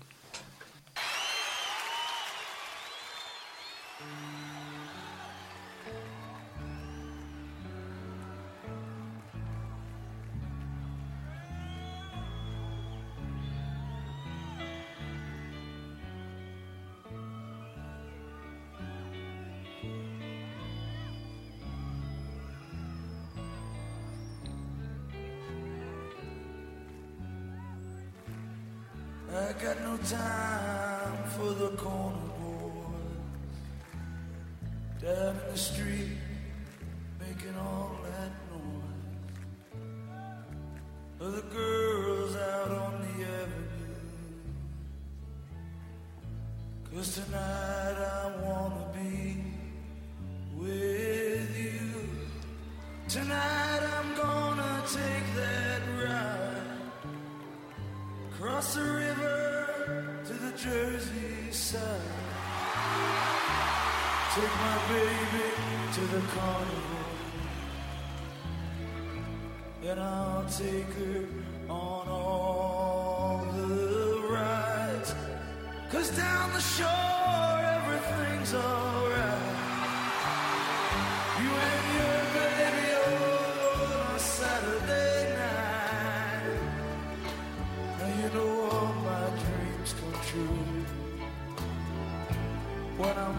And I'll take her on all the rides. Cause down the shore everything's alright. You and your baby on a Saturday night. Now you know all my dreams come true when I'm